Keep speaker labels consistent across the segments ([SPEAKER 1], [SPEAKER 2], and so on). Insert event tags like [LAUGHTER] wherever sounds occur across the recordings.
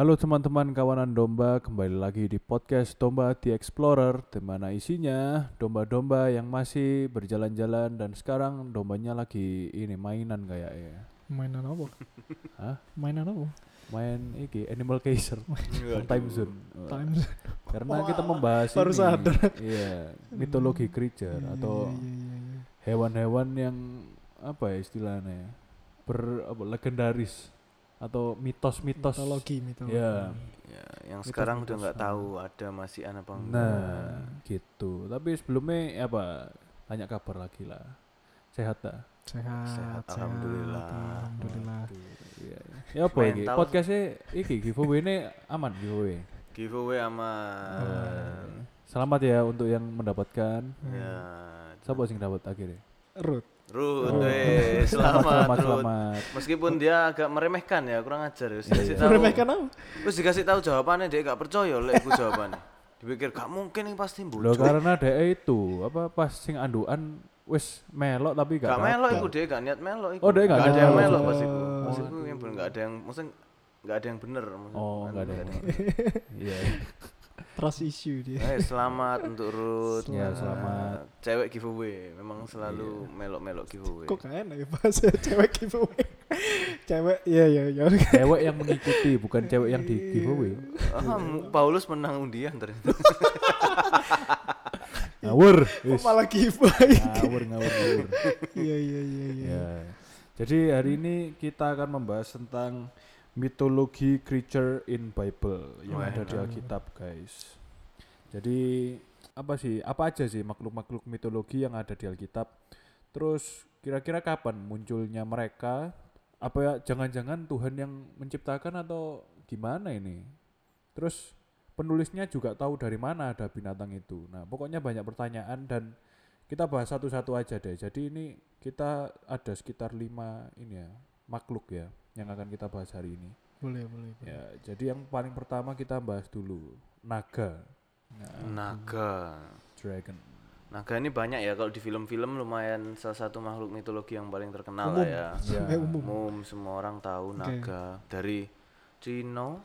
[SPEAKER 1] Halo teman-teman kawanan domba, kembali lagi di podcast Domba The Explorer, di mana isinya domba-domba yang masih berjalan-jalan dan sekarang dombanya lagi ini mainan kayak ya.
[SPEAKER 2] Mainan apa? [LAUGHS]
[SPEAKER 1] Hah?
[SPEAKER 2] Mainan apa?
[SPEAKER 1] Main iki Animal Kaiser, Time Zone.
[SPEAKER 2] Time
[SPEAKER 1] Karena
[SPEAKER 2] Wah,
[SPEAKER 1] kita membahas
[SPEAKER 2] baru
[SPEAKER 1] ini,
[SPEAKER 2] sadar.
[SPEAKER 1] iya, mitologi creature
[SPEAKER 2] Iya,
[SPEAKER 1] atau
[SPEAKER 2] iya, iya, iya.
[SPEAKER 1] hewan-hewan yang apa ya istilahnya ya, ber apa, legendaris atau mitos-mitos.
[SPEAKER 2] mitologi mitologi.
[SPEAKER 1] Ya.
[SPEAKER 3] Ya, yang
[SPEAKER 1] Mitos-
[SPEAKER 3] sekarang udah
[SPEAKER 1] mitos,
[SPEAKER 3] nggak
[SPEAKER 1] ah.
[SPEAKER 3] tahu ada masih anak apa enggak.
[SPEAKER 1] Nah, gitu. Tapi sebelumnya ya apa? Tanya kabar lagi lah. Sehat tak?
[SPEAKER 2] Sehat,
[SPEAKER 3] Sehat,
[SPEAKER 2] sehat,
[SPEAKER 3] alhamdulillah.
[SPEAKER 2] alhamdulillah.
[SPEAKER 1] Iya. Ya apa iki?
[SPEAKER 3] Mental.
[SPEAKER 1] Podcastnya iki giveaway ini aman giveaway.
[SPEAKER 3] Giveaway aman.
[SPEAKER 1] Selamat ya untuk yang mendapatkan.
[SPEAKER 3] Ya.
[SPEAKER 1] Siapa sing dapat akhirnya?
[SPEAKER 2] Ruth.
[SPEAKER 3] Ruth,
[SPEAKER 1] Oh.
[SPEAKER 3] weh, [LAUGHS]
[SPEAKER 1] Selamat,
[SPEAKER 3] selamat,
[SPEAKER 1] selamat,
[SPEAKER 3] Ruth.
[SPEAKER 1] selamat.
[SPEAKER 3] Meskipun dia agak meremehkan ya, kurang ajar ya.
[SPEAKER 1] Iya,
[SPEAKER 3] Dikasih
[SPEAKER 1] iya.
[SPEAKER 3] tahu.
[SPEAKER 2] Meremehkan apa?
[SPEAKER 3] Terus dikasih tahu jawabannya dia gak percaya lek iku jawabannya. Dipikir gak mungkin ini pasti
[SPEAKER 1] Loh
[SPEAKER 3] bocor.
[SPEAKER 1] karena dia itu apa pas sing anduan wis melok tapi gak
[SPEAKER 3] Gak melok iku dia gak niat melok iku.
[SPEAKER 1] Oh, dia gak
[SPEAKER 3] Gak ada yang
[SPEAKER 1] melok.
[SPEAKER 3] pas iku.
[SPEAKER 2] Oh.
[SPEAKER 3] Pas iku yang bener gak ada yang maksudnya gak ada yang bener.
[SPEAKER 1] Oh, enggak ada.
[SPEAKER 3] Nggak [LAUGHS]
[SPEAKER 1] Iya.
[SPEAKER 2] Trust issue dia.
[SPEAKER 3] Eh, selamat untuk Ruth.
[SPEAKER 1] Ya,
[SPEAKER 3] Nah,
[SPEAKER 1] selamat.
[SPEAKER 3] Cewek giveaway, memang selalu melok-melok giveaway.
[SPEAKER 2] Kok enak ya bahasa [LAUGHS] cewek giveaway. cewek iya iya iya. oke.
[SPEAKER 1] Cewek yang mengikuti bukan cewek yang di giveaway.
[SPEAKER 3] Ah, M- Paulus menang undian ternyata. [LAUGHS]
[SPEAKER 1] Ngawur.
[SPEAKER 2] Kok malah giveaway.
[SPEAKER 1] Ngawur ngawur ngawur.
[SPEAKER 2] Iya iya iya iya.
[SPEAKER 1] Ya. Jadi hari ini kita akan membahas tentang mitologi creature in Bible yang ada di. Alkitab, guys. Jadi apa sih? Apa aja sih makhluk-makhluk mitologi yang ada di Alkitab? Terus kira-kira kapan munculnya mereka? Apa ya jangan-jangan Tuhan yang menciptakan atau gimana ini? Terus penulisnya juga tahu dari mana ada binatang itu. Nah, pokoknya banyak pertanyaan dan kita bahas satu-satu aja deh. Jadi ini kita ada sekitar lima ini ya makhluk ya yang akan kita bahas hari ini.
[SPEAKER 2] Boleh boleh. boleh.
[SPEAKER 1] Ya, jadi yang paling pertama kita bahas dulu naga. Nah,
[SPEAKER 3] Naga.
[SPEAKER 1] dragon.
[SPEAKER 3] Naga ini banyak ya kalau di film-film lumayan salah satu makhluk mitologi yang paling terkenal
[SPEAKER 2] Umum.
[SPEAKER 3] lah ya.
[SPEAKER 1] Ya.
[SPEAKER 2] Umum.
[SPEAKER 3] Umum semua orang tahu
[SPEAKER 2] Oke.
[SPEAKER 3] naga dari Cina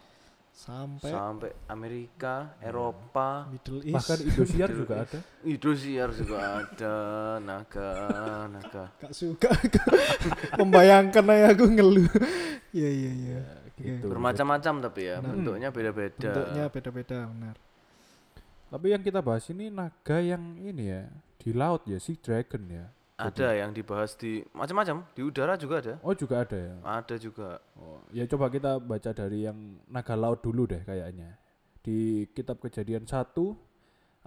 [SPEAKER 2] Sampai
[SPEAKER 3] sampai Amerika, Eropa,
[SPEAKER 2] Middle East.
[SPEAKER 1] Bahkan Indosiar juga ada.
[SPEAKER 3] Indosiar juga ada naga, naga.
[SPEAKER 2] Gak suka [LAUGHS] membayangkan aja aku ngeluh. Iya iya iya.
[SPEAKER 1] gitu.
[SPEAKER 3] Bermacam-macam tapi ya,
[SPEAKER 2] Benar.
[SPEAKER 3] bentuknya beda-beda.
[SPEAKER 2] Bentuknya beda-beda benar.
[SPEAKER 1] Tapi yang kita bahas ini naga yang ini ya di laut ya si dragon ya.
[SPEAKER 3] Ada yang dibahas di macam-macam, di udara juga ada.
[SPEAKER 1] Oh juga ada ya.
[SPEAKER 3] Ada juga.
[SPEAKER 1] Oh, ya coba kita baca dari yang naga laut dulu deh kayaknya. Di kitab Kejadian 1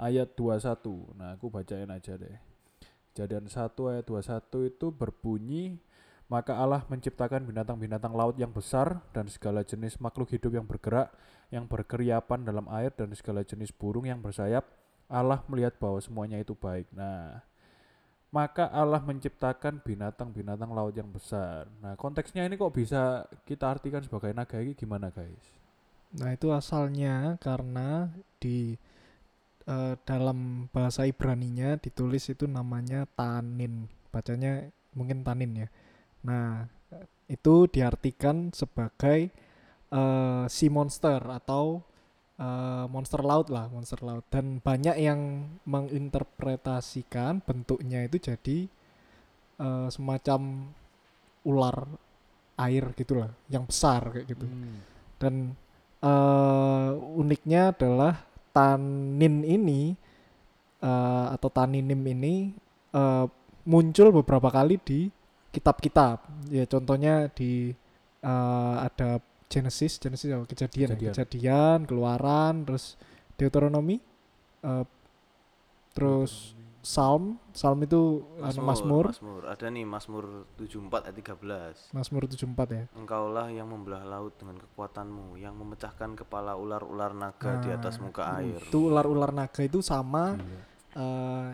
[SPEAKER 1] ayat 21. Nah, aku bacain aja deh. Kejadian 1 ayat 21 itu berbunyi maka Allah menciptakan binatang-binatang laut yang besar dan segala jenis makhluk hidup yang bergerak, yang berkeriapan dalam air dan segala jenis burung yang bersayap. Allah melihat bahwa semuanya itu baik. Nah, maka Allah menciptakan binatang-binatang laut yang besar. Nah, konteksnya ini kok bisa kita artikan sebagai naga ini gimana, guys?
[SPEAKER 2] Nah itu asalnya karena di eh, dalam bahasa Ibraninya ditulis itu namanya tanin, bacanya mungkin tanin ya. Nah itu diartikan sebagai eh, si monster atau eh, monster laut lah, monster laut. Dan banyak yang menginterpretasikan bentuknya itu jadi eh, semacam ular air gitulah, yang besar kayak gitu
[SPEAKER 1] Hmm.
[SPEAKER 2] dan eh, uniknya adalah tanin ini eh, atau taninim ini eh, muncul beberapa kali di kitab-kitab ya contohnya di eh, ada Genesis Genesis apa? kejadian ya?
[SPEAKER 1] Kejadian.
[SPEAKER 2] kejadian keluaran terus Deuteronomy eh, terus Psalm Psalm itu anu, Mazmur
[SPEAKER 3] Mazmur. Ada nih Mazmur 74 ayat 13.
[SPEAKER 2] Mazmur 74 ya
[SPEAKER 3] Engkaulah yang membelah laut dengan kekuatanmu, yang memecahkan kepala ular-ular naga di
[SPEAKER 2] Nah,
[SPEAKER 3] atas muka air.
[SPEAKER 2] itu ular-ular naga itu sama
[SPEAKER 1] Gila.
[SPEAKER 2] eh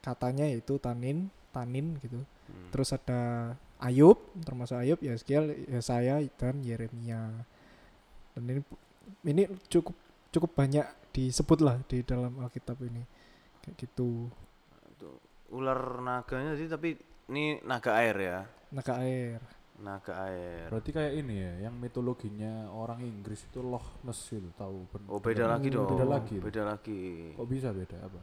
[SPEAKER 2] katanya yaitu tanin tanin gitu
[SPEAKER 3] Hmm.
[SPEAKER 2] terus ada Ayub termasuk Ayub Yeskiel Yesaya dan Yeremia dan ini ini cukup cukup banyak disebut lah di dalam Alkitab ini kayak gitu
[SPEAKER 3] Ular naganya sih tapi ini naga air ya.
[SPEAKER 2] naga air
[SPEAKER 3] naga air.
[SPEAKER 1] Berarti kayak ini ya, yang mitologinya orang Inggris itu Loch Ness itu tahu.
[SPEAKER 3] Oh beda
[SPEAKER 1] bener-
[SPEAKER 3] lagi dong.
[SPEAKER 1] Beda lagi.
[SPEAKER 3] Beda lagi.
[SPEAKER 1] Kok bisa beda apa?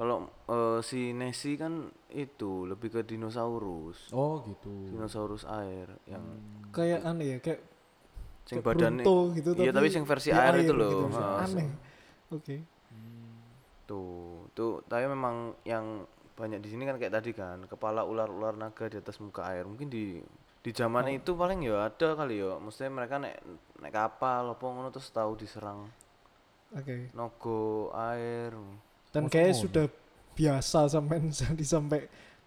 [SPEAKER 3] Kalau eh, si Nessie kan itu lebih ke dinosaurus.
[SPEAKER 1] Oh gitu.
[SPEAKER 3] Dinosaurus air yang
[SPEAKER 2] kayak aneh ya kayak
[SPEAKER 3] sing badannya
[SPEAKER 2] Brunto gitu
[SPEAKER 3] Iya tapi sing versi
[SPEAKER 2] di
[SPEAKER 3] air, itu
[SPEAKER 2] gitu.
[SPEAKER 3] loh. Heeh,
[SPEAKER 2] aneh oke
[SPEAKER 3] Tuh, tuh tapi memang yang banyak di sini kan kayak tadi kan, kepala ular-ular naga di atas muka air. Mungkin di di zaman
[SPEAKER 2] Oh.
[SPEAKER 3] itu paling ya ada kali ya. Maksudnya mereka naik naik kapal apa ngono terus tahu diserang
[SPEAKER 2] oke
[SPEAKER 3] nogo air.
[SPEAKER 2] Dan
[SPEAKER 1] Masa
[SPEAKER 2] kayak
[SPEAKER 1] ngono?
[SPEAKER 2] sudah biasa [LAUGHS] sampai jadi sampai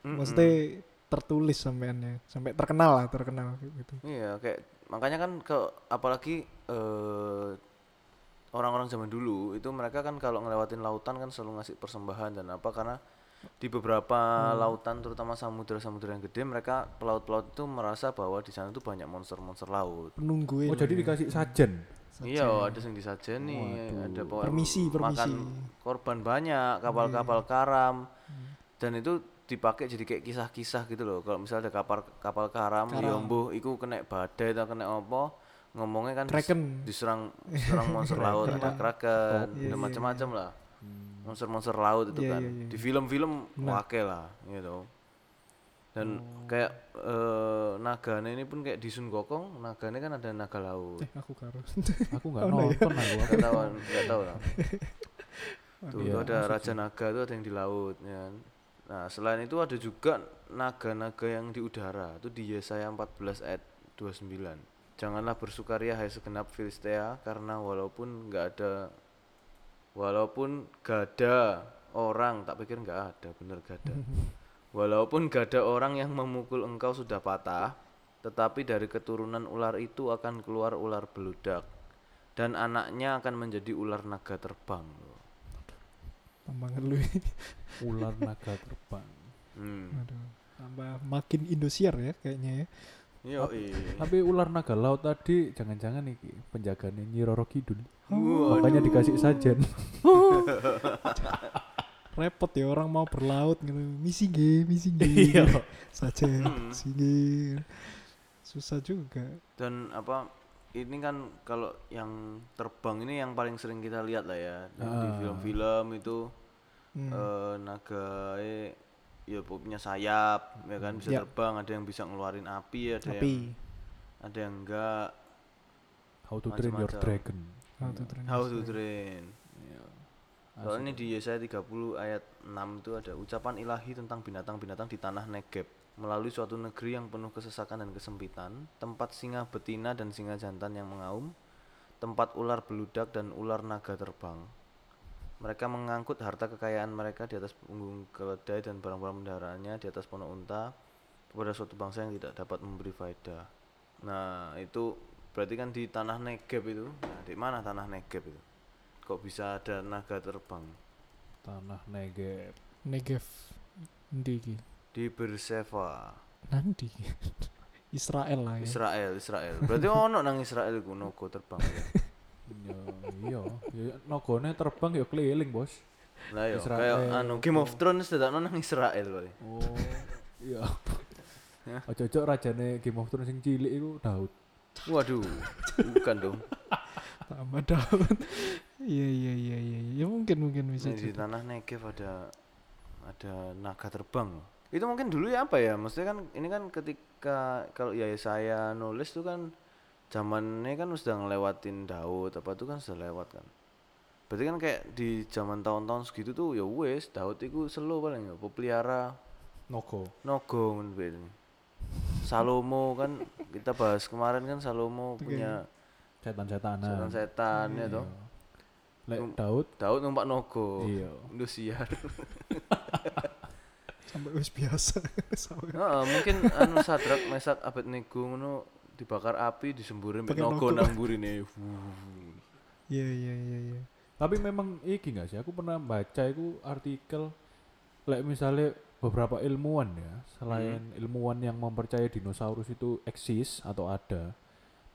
[SPEAKER 3] Mm-mm.
[SPEAKER 2] maksudnya tertulis sampeannya sampai terkenal lah terkenal gitu
[SPEAKER 3] Iya, kayak makanya kan ke apalagi eh, orang-orang zaman dulu itu mereka kan kalau ngelewatin lautan kan selalu ngasih persembahan dan apa karena di beberapa
[SPEAKER 2] Hmm.
[SPEAKER 3] lautan terutama samudra-samudra yang gede mereka pelaut-pelaut itu merasa bahwa di sana tuh banyak monster-monster laut.
[SPEAKER 2] penungguin
[SPEAKER 1] Oh jadi dikasih sajen.
[SPEAKER 3] Iya, ada yang disajeni,
[SPEAKER 1] Waduh.
[SPEAKER 3] ada pokoknya
[SPEAKER 2] Permisi, permisi.
[SPEAKER 3] makan korban banyak, kapal-kapal karam. Dan itu dipakai jadi kayak kisah-kisah gitu loh. Kalau misalnya ada kapal kapal karam,
[SPEAKER 2] Karam.
[SPEAKER 3] mbuh iku kena badai atau kena apa, ngomongnya kan
[SPEAKER 2] Kraken.
[SPEAKER 3] diserang diserang monster [LAUGHS] laut, ada kraken,
[SPEAKER 2] Iya,
[SPEAKER 3] ada
[SPEAKER 2] iya,
[SPEAKER 3] macam-macam lah. Monster-monster laut itu
[SPEAKER 2] Iya,
[SPEAKER 3] kan.
[SPEAKER 2] iya, iya.
[SPEAKER 3] Di film-film
[SPEAKER 2] Nah.
[SPEAKER 3] wake lah gitu. Dan
[SPEAKER 2] Oh.
[SPEAKER 3] kayak eh, nagane ini pun kayak di Sun Gokong, nagane kan ada naga laut.
[SPEAKER 2] eh aku karo
[SPEAKER 1] Aku nggak [LAUGHS]
[SPEAKER 2] Oh, no, ya.
[SPEAKER 1] nonton aku.
[SPEAKER 3] Nggak tahu, nggak tahu lah. Tuh,
[SPEAKER 1] Iya,
[SPEAKER 3] itu ada
[SPEAKER 1] masuk
[SPEAKER 3] raja naga itu ada yang di laut ya. Nah, selain itu ada juga naga-naga yang di udara. Itu di Yesaya 14 ayat 29. Janganlah bersukaria hai segenap Filistea karena walaupun nggak ada walaupun gak ada orang, tak pikir nggak ada, bener gak ada. [LAUGHS] Walaupun gak ada orang yang memukul engkau sudah patah, tetapi dari keturunan ular itu akan keluar ular beludak dan anaknya akan menjadi ular naga terbang.
[SPEAKER 2] tambah ngeluh [LAUGHS]
[SPEAKER 1] Ular naga terbang.
[SPEAKER 3] Hmm.
[SPEAKER 2] aduh tambah makin Indosiar ya kayaknya ya
[SPEAKER 3] Yo,
[SPEAKER 1] Tapi ular naga laut tadi jangan-jangan iki penjaganya Nyi Roro Kidul.
[SPEAKER 3] Waduh.
[SPEAKER 1] Makanya dikasih sajen. [LAUGHS] [LAUGHS]
[SPEAKER 2] repot ya orang mau berlaut gitu misi G misi G [LAUGHS]
[SPEAKER 1] Iya.
[SPEAKER 2] saja
[SPEAKER 3] Hmm.
[SPEAKER 2] misi G susah juga
[SPEAKER 3] Dan apa ini kan kalau yang terbang ini yang paling sering kita lihat lah ya Yang di
[SPEAKER 1] Ah.
[SPEAKER 3] film-film itu
[SPEAKER 2] Hmm.
[SPEAKER 3] eh, naga eh, ya punya sayap ya kan bisa
[SPEAKER 2] Ya.
[SPEAKER 3] terbang ada yang bisa ngeluarin api ada yang
[SPEAKER 2] tapi
[SPEAKER 3] ada yang enggak
[SPEAKER 1] How to train your dragon.
[SPEAKER 2] how to train
[SPEAKER 3] how to train Kalau ini di Yesaya 30 ayat 6 itu ada ucapan ilahi tentang binatang-binatang di tanah Negeb melalui suatu negeri yang penuh kesesakan dan kesempitan, tempat singa betina dan singa jantan yang mengaum, tempat ular beludak dan ular naga terbang. Mereka mengangkut harta kekayaan mereka di atas punggung keledai dan barang-barang pendaharaannya di atas ponok unta kepada suatu bangsa yang tidak dapat memberi faedah. Nah, itu berarti kan di tanah Negeb itu. Nah, di mana tanah Negeb itu? Kok bisa ada naga terbang?
[SPEAKER 1] Tanah.
[SPEAKER 2] Negev ndi iki
[SPEAKER 3] Di Berseva,
[SPEAKER 2] nanti [LAUGHS] Israel lah ya
[SPEAKER 3] Israel, Israel. Berarti [LAUGHS] ono nang Israel ku naga terbang. ya?
[SPEAKER 1] Ya, iya, ya nogone terbang ya keliling, Bos.
[SPEAKER 3] Lah yo
[SPEAKER 1] Israel.
[SPEAKER 3] kayak anu Game of Thrones dadakno nang Israel kali.
[SPEAKER 1] Oh, iya. [LAUGHS]
[SPEAKER 3] Ya.
[SPEAKER 1] Ojo-ojo rajane Game of Thrones sing cilik iku Daud.
[SPEAKER 3] Waduh, bukan dong. [LAUGHS]
[SPEAKER 2] tambah daun iya iya iya iya ya mungkin mungkin bisa
[SPEAKER 3] Ini di tanah Negev ada ada naga terbang. Itu mungkin dulu ya apa ya? Maksudnya kan ini kan ketika kalau ya saya nulis tuh kan zamannya kan sudah ngelewatin Daud apa tuh kan sudah lewat kan. Berarti kan kayak di zaman tahun-tahun segitu tuh ya wes Daud itu selo paling ya pelihara
[SPEAKER 1] Nogo.
[SPEAKER 3] Nogo men. Salomo kan kita bahas kemarin kan Salomo
[SPEAKER 2] Oke.
[SPEAKER 3] punya
[SPEAKER 1] Setan-setanan.
[SPEAKER 3] setan-setan ya toh.
[SPEAKER 1] Lek
[SPEAKER 3] Num-
[SPEAKER 1] Daud
[SPEAKER 3] Daud numpak Nogo.
[SPEAKER 1] iya.
[SPEAKER 3] Indosiar. [LAUGHS]
[SPEAKER 2] sampai wis biasa [LAUGHS] sampai
[SPEAKER 3] Heeh, mungkin anu Sadrak Mesak Abednego ngono dibakar api disemburin
[SPEAKER 2] Pakai
[SPEAKER 3] Nogo
[SPEAKER 2] nogo.
[SPEAKER 3] nang burine.
[SPEAKER 2] iya iya iya iya
[SPEAKER 1] Tapi memang iki gak sih? Aku pernah baca itu artikel lek misalnya beberapa ilmuwan ya, selain ilmuwan yang mempercayai dinosaurus itu eksis atau ada,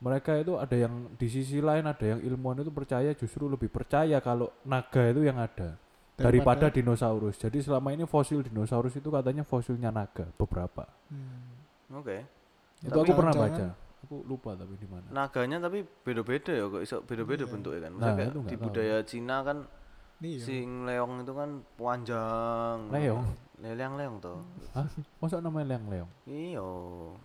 [SPEAKER 1] mereka itu ada yang di sisi lain ada yang ilmuwan itu percaya justru lebih percaya kalau naga itu yang ada daripada dinosaurus. Jadi selama ini fosil dinosaurus itu katanya fosilnya naga beberapa.
[SPEAKER 2] Hmm.
[SPEAKER 3] Oke.
[SPEAKER 1] Itu
[SPEAKER 3] Tapi
[SPEAKER 1] aku pernah baca. Aku lupa tapi di mana.
[SPEAKER 3] Naganya tapi beda-beda ya kok iso beda-beda
[SPEAKER 2] Iya.
[SPEAKER 3] bentuknya kan.
[SPEAKER 1] Nah, itu
[SPEAKER 3] di
[SPEAKER 1] tahu.
[SPEAKER 3] budaya Cina kan
[SPEAKER 2] Iya.
[SPEAKER 3] sing leong itu kan panjang.
[SPEAKER 1] Leong?
[SPEAKER 3] Leong-leong toh.
[SPEAKER 1] Hah? Masa namanya leong-leong?
[SPEAKER 3] Iya.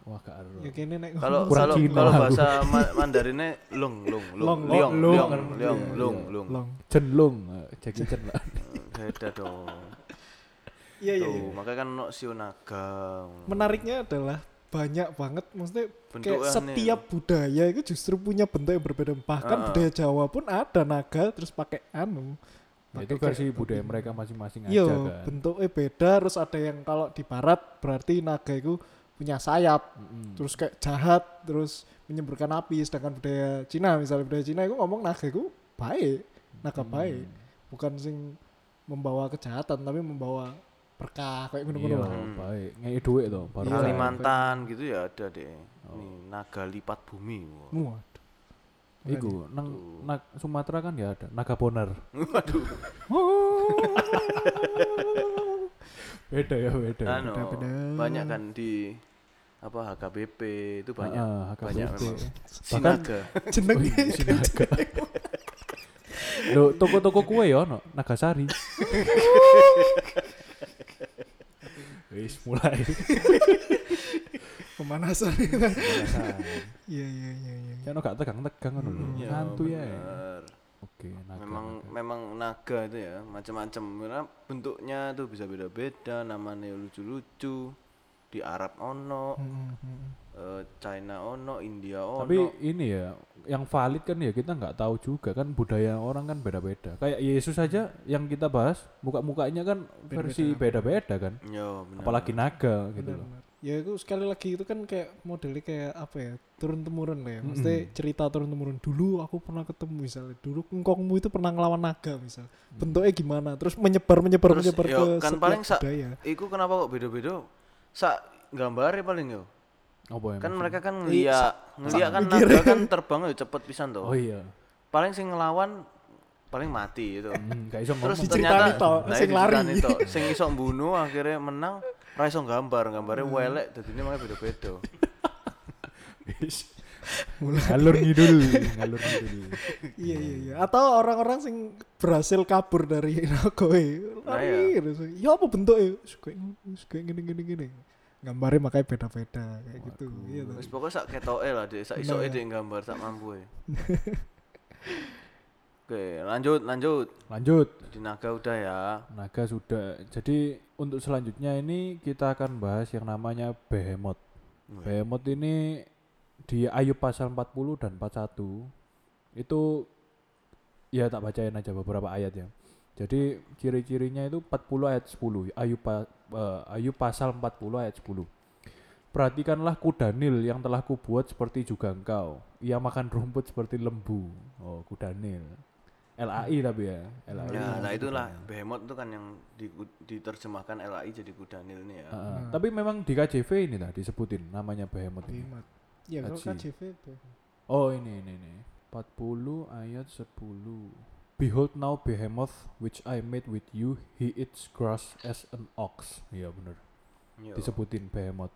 [SPEAKER 1] Wah, gak ero.
[SPEAKER 2] Ya kene nek
[SPEAKER 3] Kalau kalau kalau bahasa Ma- Mandarinnya lung lung lung
[SPEAKER 2] oh, long.
[SPEAKER 3] liong
[SPEAKER 2] Iya,
[SPEAKER 3] liong
[SPEAKER 1] iya.
[SPEAKER 3] lung lung.
[SPEAKER 1] Cenlung, eh, Jackie Chan lah. [LAUGHS]
[SPEAKER 3] Beda dong.
[SPEAKER 2] Iya iya.
[SPEAKER 3] Tuh,
[SPEAKER 2] iya.
[SPEAKER 3] makanya kan no sio naga.
[SPEAKER 2] Menariknya adalah banyak banget maksudnya kayak setiap budaya itu justru punya bentuk yang berbeda bahkan
[SPEAKER 3] Heeh.
[SPEAKER 2] budaya Jawa pun ada naga terus pakai anu
[SPEAKER 1] Ya,
[SPEAKER 2] pakai
[SPEAKER 1] itu
[SPEAKER 2] kayak
[SPEAKER 1] versi budaya mereka masing-masing aja kan.
[SPEAKER 2] bentuknya beda terus ada yang kalau di barat berarti naga itu punya sayap
[SPEAKER 1] Mm-mm.
[SPEAKER 2] terus kayak jahat terus menyemburkan api sedangkan budaya Cina misalnya budaya Cina itu ngomong naga itu baik naga
[SPEAKER 1] Hmm.
[SPEAKER 2] baik bukan sing membawa kejahatan tapi membawa berkah kayak ngono-ngono
[SPEAKER 3] Hmm.
[SPEAKER 1] baik. Ngei duit tuh baru.
[SPEAKER 2] Iya.
[SPEAKER 3] Kalimantan gitu ya ada deh.
[SPEAKER 1] Oh.
[SPEAKER 3] Nih naga lipat bumi. Wah.
[SPEAKER 1] Iku nang
[SPEAKER 3] Tuh.
[SPEAKER 1] nag Sumatera kan ya ada naga bonar.
[SPEAKER 3] Waduh. [LAUGHS]
[SPEAKER 1] Beda ya, beda.
[SPEAKER 3] Anu,
[SPEAKER 2] Beda-beda.
[SPEAKER 3] banyak kan di apa HKBP itu banyak
[SPEAKER 1] Ah, HKBP.
[SPEAKER 3] banyak memang si
[SPEAKER 1] Bahkan-
[SPEAKER 3] naga.
[SPEAKER 2] jeneng
[SPEAKER 1] Oh iya, si naga. [LAUGHS] Loh, toko-toko kue ya ono Nagasari. [LAUGHS] Wis mulai.
[SPEAKER 2] Pemanasan iya iya iya iya
[SPEAKER 1] Kan gak tegang-tegang ngono lho.
[SPEAKER 3] Iya,
[SPEAKER 1] Santuy ya.
[SPEAKER 3] bener.
[SPEAKER 1] Oke, naga.
[SPEAKER 3] memang
[SPEAKER 1] naga.
[SPEAKER 3] memang naga itu ya macam-macam karena bentuknya tuh bisa beda-beda namanya lucu-lucu di Arab ono
[SPEAKER 2] Hmm, hmm.
[SPEAKER 3] eh, China ono India ono
[SPEAKER 1] Tapi ini ya, yang valid kan ya kita nggak tahu juga kan budaya orang kan beda-beda. Kayak Yesus aja yang kita bahas, muka-mukanya kan versi beda-beda kan.
[SPEAKER 3] ya benar
[SPEAKER 1] Apalagi naga gitu
[SPEAKER 2] Benar,
[SPEAKER 1] loh.
[SPEAKER 2] benar. Ya itu sekali lagi itu kan kayak modelnya kayak apa ya turun temurun lah ya. Maksudnya cerita turun temurun dulu aku pernah ketemu misalnya dulu engkongmu itu pernah ngelawan naga misal. Bentuknya gimana? Terus menyebar menyebar
[SPEAKER 3] Terus,
[SPEAKER 2] menyebar
[SPEAKER 3] yo,
[SPEAKER 2] ke
[SPEAKER 3] kan paling sa-
[SPEAKER 2] budaya.
[SPEAKER 3] Iku kenapa kok beda-beda? Sak gambarnya paling yo.
[SPEAKER 1] Apa ya
[SPEAKER 3] kan
[SPEAKER 1] maksudnya?
[SPEAKER 3] mereka kan
[SPEAKER 2] Iya,
[SPEAKER 3] ngeliat ngeliat kan naga kan terbang ya cepet pisan tuh
[SPEAKER 1] Oh iya.
[SPEAKER 3] paling sing ngelawan paling mati itu.
[SPEAKER 1] Hmm, gak iso
[SPEAKER 3] terus ternyata
[SPEAKER 2] toh,
[SPEAKER 3] nah,
[SPEAKER 2] sing lari.
[SPEAKER 3] toh. sing iso mbunuh akhirnya menang ra iso gambar gambarnya
[SPEAKER 2] Hmm.
[SPEAKER 3] welek dadine makanya beda-beda. [LAUGHS]
[SPEAKER 1] Ngalur ngidul, [LAUGHS] ngalur ngidul.
[SPEAKER 2] iya iya iya. Atau orang-orang sing berhasil kabur dari [LAUGHS] naga
[SPEAKER 3] Nah,
[SPEAKER 2] lari terus. Ya apa bentuknya? Kayak kayak gini gini gini. Gambarnya makanya beda-beda kayak gitu. Iya tuh.
[SPEAKER 3] wis pokoknya sak ketoke lah deh sak isoke
[SPEAKER 2] Nah.
[SPEAKER 3] deh gambar sak mampu Oke, lanjut, lanjut.
[SPEAKER 1] Lanjut.
[SPEAKER 3] Di naga udah ya.
[SPEAKER 1] Naga sudah. Jadi untuk selanjutnya ini kita akan bahas yang namanya Behemoth. Behemoth ini di Ayub pasal 40 dan 41 itu ya tak bacain aja beberapa ayat ya. Jadi ciri-cirinya itu 40 ayat 10. Ayub eh, Ayub pasal 40 ayat 10. Perhatikanlah kuda Nil yang telah kubuat seperti juga engkau. Ia makan rumput seperti lembu. Oh, kuda Nil. LAI tapi ya. LAI.
[SPEAKER 3] Ya, nah
[SPEAKER 1] kuda
[SPEAKER 3] itulah
[SPEAKER 1] Nil.
[SPEAKER 3] behemoth itu kan yang di- diterjemahkan LAI jadi kuda Nil ini ya.
[SPEAKER 1] Heeh. Tapi memang di KJV ini lah disebutin namanya Behemoth ini.
[SPEAKER 2] Behemoth. ya kalau. KJV itu
[SPEAKER 1] Oh ini ini ini 40 ayat 10 Behold now behemoth which I made with you he eats grass as an ox Iya bener
[SPEAKER 3] Yo.
[SPEAKER 1] disebutin behemoth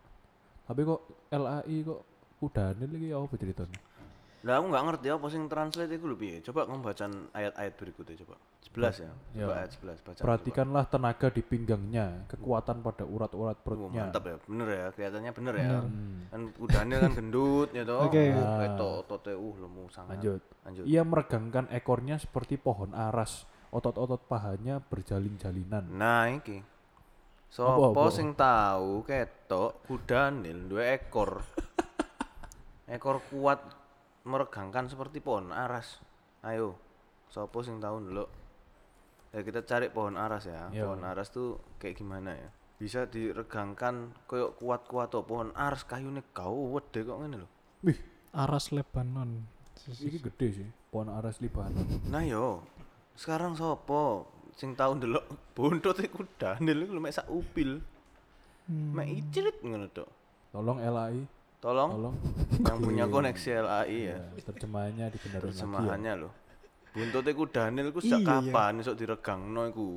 [SPEAKER 1] Tapi kok LAI kok kuda Nil iki apa ceritanya
[SPEAKER 3] Lah aku nggak ngerti apa sing translate itu lebih. Coba kamu bacaan ayat-ayat berikutnya coba. 11 ya. Coba
[SPEAKER 1] Ya.
[SPEAKER 3] ayat 11 baca.
[SPEAKER 1] Perhatikanlah tenaga di pinggangnya kekuatan pada urat-urat
[SPEAKER 3] Coba. Oh,
[SPEAKER 1] perutnya
[SPEAKER 3] mantap ya. Bener ya, kelihatannya bener ya.
[SPEAKER 1] Hmm,
[SPEAKER 3] Kan kuda Nil kan gendut ya toh.
[SPEAKER 2] Oke.
[SPEAKER 1] Ah.
[SPEAKER 3] Itu ototnya uh lemu sangat.
[SPEAKER 1] Lanjut
[SPEAKER 3] Lanjut.
[SPEAKER 1] Ia meregangkan ekornya seperti pohon aras Otot-otot pahanya berjalin-jalinan
[SPEAKER 3] Nah, iki. Sopo
[SPEAKER 1] apa?
[SPEAKER 3] sing tahu ketok kuda Nil dua ekor. [LAUGHS] ekor kuat meregangkan seperti pohon aras. Ayo. Sopo sing tahu ndelok. Ya kita cari pohon aras ya.
[SPEAKER 1] Yo.
[SPEAKER 3] Pohon aras tuh kayak gimana ya? Bisa diregangkan koyok kuat-kuat tuh pohon aras kayune kau wede kok ngene lho.
[SPEAKER 1] Wih
[SPEAKER 2] Aras Lebanon
[SPEAKER 1] ini gede sih pohon aras Libanon
[SPEAKER 3] Nah yo. Sekarang sopo sing tahu ndelok [LAUGHS] bontot kuda Nil iku lho mek sak upil.
[SPEAKER 2] Hmm.
[SPEAKER 3] Mek icilit ngono tok.
[SPEAKER 1] Tolong LAI
[SPEAKER 3] Tolong
[SPEAKER 1] Tolong
[SPEAKER 3] yang punya koneksi LAI ya.
[SPEAKER 1] Ya, terjemahannya dibenerin lagi ya.
[SPEAKER 3] Terjemahannya loh. Buntutnya ku Daniel ku sejak
[SPEAKER 2] Iya.
[SPEAKER 3] kapan esok diregangno iku?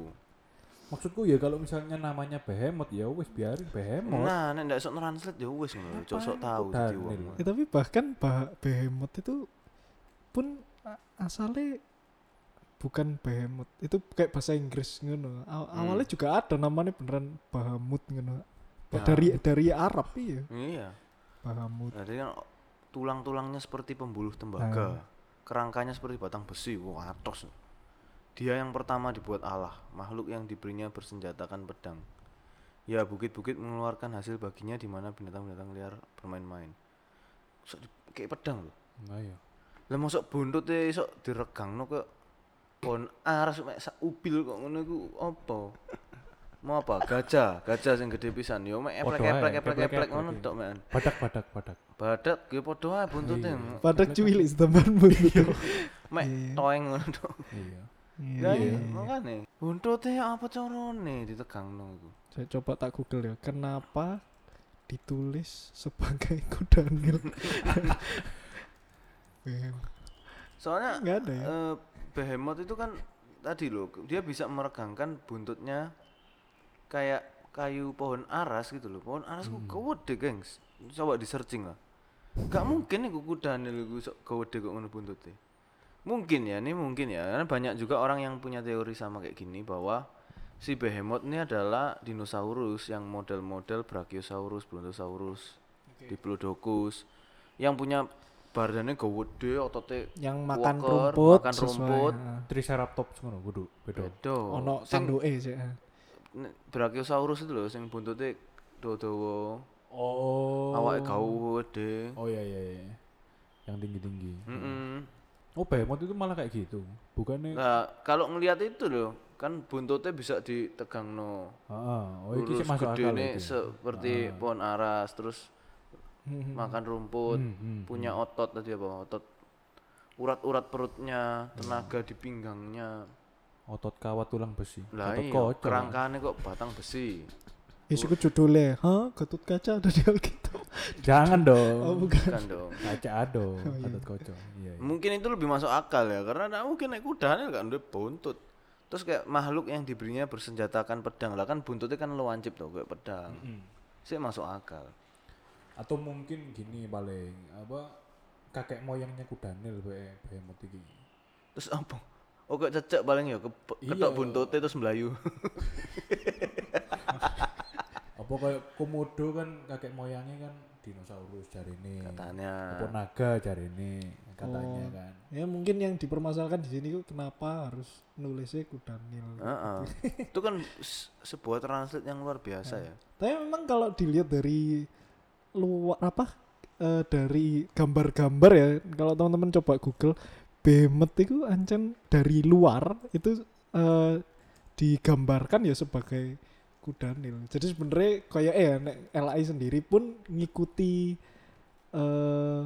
[SPEAKER 1] Maksudku ya kalau misalnya namanya behemoth ya wis biarin behemoth.
[SPEAKER 3] Nah, nek ndak sok translate ya wis ngono. Cok sok tahu dadi wong.
[SPEAKER 2] Ya, tapi bahkan bah behemoth itu pun a- asalnya bukan behemoth itu kayak bahasa Inggris ngono Aw-
[SPEAKER 3] Hmm.
[SPEAKER 2] awalnya juga ada namanya beneran bahamut ngono
[SPEAKER 3] Nah.
[SPEAKER 2] dari dari Arab iya
[SPEAKER 3] Iya.
[SPEAKER 2] Bahamut
[SPEAKER 3] Jadi kan tulang-tulangnya seperti pembuluh tembaga.
[SPEAKER 2] Nah.
[SPEAKER 3] Kerangkanya seperti batang besi. Wah, atos. Dia yang pertama dibuat Allah, makhluk yang diberinya bersenjatakan pedang. Ya, bukit-bukit mengeluarkan hasil baginya di mana binatang-binatang liar bermain-main. Di- kayak pedang loh.
[SPEAKER 1] Nah iya.
[SPEAKER 3] Lah mosok buntute sok diregangno ke pohon aras mek sak ubil kok ngono iku apa? Mau apa? Gajah, gajah sing gede pisan yo mek eplek eplek eplek eplek ngono tok mek.
[SPEAKER 1] Badak badak badak.
[SPEAKER 3] Badak ya padha ae buntute.
[SPEAKER 1] Iya.
[SPEAKER 2] pada cuwilik teman buntut
[SPEAKER 3] Mek
[SPEAKER 2] Iya.
[SPEAKER 3] toeng ngono tok.
[SPEAKER 1] Iya.
[SPEAKER 2] Iya.
[SPEAKER 3] iya, makane. Buntute apa carane ditegangno iku?
[SPEAKER 2] saya coba tak google ya kenapa ditulis sebagai [LAUGHS] kudanil Behem-
[SPEAKER 3] Soalnya
[SPEAKER 2] nggak ada ya
[SPEAKER 3] eh, behemoth itu kan tadi loh, dia bisa meregangkan buntutnya kayak kayu pohon aras gitu loh. Pohon aras ku
[SPEAKER 1] Hmm.
[SPEAKER 3] gede, gengs. Coba di searching lah. Gak mungkin nih kuku Daniel sok gede kok ngono buntutnya. Mungkin ya, ini mungkin ya. Karena banyak juga orang yang punya teori sama kayak gini bahwa si behemoth ini adalah dinosaurus yang model-model Brachiosaurus, Brontosaurus, Diplodocus yang punya badannya gede, ototnya
[SPEAKER 2] yang makan
[SPEAKER 3] Walker,
[SPEAKER 2] rumput
[SPEAKER 3] makan rumput.
[SPEAKER 1] Triceratops ngono kudu beda.
[SPEAKER 3] beda.
[SPEAKER 2] ono
[SPEAKER 3] Sing
[SPEAKER 2] tanduke sih ya.
[SPEAKER 3] Brachiosaurus itu loh sing buntutnya dawa-dawa,
[SPEAKER 1] Oh.
[SPEAKER 3] awake gede.
[SPEAKER 1] Oh iya iya iya. Yang tinggi-tinggi.
[SPEAKER 3] Mm-mm.
[SPEAKER 1] Oh behemoth itu malah kayak gitu. Bukannya
[SPEAKER 3] Nah, kalau ngelihat itu loh, kan buntutnya bisa ditegang no.
[SPEAKER 1] Heeh. Oh iki sih masuk akal
[SPEAKER 3] nih
[SPEAKER 1] iki.
[SPEAKER 3] seperti
[SPEAKER 1] Ah.
[SPEAKER 3] pohon aras, terus
[SPEAKER 2] Hmm.
[SPEAKER 3] makan rumput,
[SPEAKER 1] Hmm, hmm,
[SPEAKER 3] punya otot tadi apa? Otot urat-urat perutnya, tenaga di pinggangnya.
[SPEAKER 1] Otot kawat tulang besi.
[SPEAKER 3] Lah
[SPEAKER 1] Otot
[SPEAKER 3] iya,
[SPEAKER 1] kocok.
[SPEAKER 3] kerangkane kok batang besi.
[SPEAKER 2] Wis iku judulnya, hah? Gatut kaca ada di Alkitab.
[SPEAKER 1] Jangan dong. [LAUGHS]
[SPEAKER 2] Oh, bukan.
[SPEAKER 3] Kan dong.
[SPEAKER 1] Kaca ado,
[SPEAKER 2] Oh, iya.
[SPEAKER 1] otot kocok. Iya. iya.
[SPEAKER 3] Mungkin itu lebih masuk akal ya, karena nggak mungkin naik kuda kan udah buntut. Terus kayak makhluk yang diberinya bersenjatakan pedang lah kan buntutnya kan lancip tuh kayak pedang.
[SPEAKER 1] Mm.
[SPEAKER 3] Sih masuk akal.
[SPEAKER 1] Atau mungkin gini paling apa kakek moyangnya kudanil be behemoth iki.
[SPEAKER 3] Terus apa? Oh kayak cecek paling ya ke
[SPEAKER 1] Iya.
[SPEAKER 3] ketok buntutnya terus melayu. [LAUGHS]
[SPEAKER 1] Apa kayak komodo kan kakek moyangnya kan dinosaurus jarine.
[SPEAKER 3] Katanya.
[SPEAKER 1] Apa naga jarine katanya
[SPEAKER 2] Oh.
[SPEAKER 1] kan.
[SPEAKER 2] Ya mungkin yang dipermasalahkan di sini kok kenapa harus nulisnya kudanil.
[SPEAKER 3] Heeh. itu kan sebuah translate yang luar biasa ya.
[SPEAKER 2] Tapi memang kalau dilihat dari luar apa eh, dari gambar-gambar ya, kalau teman-teman coba Google behemoth itu ancen dari luar itu eh, digambarkan ya sebagai kudanil. Jadi sebenarnya kayak eh nek LAI sendiri pun ngikuti eh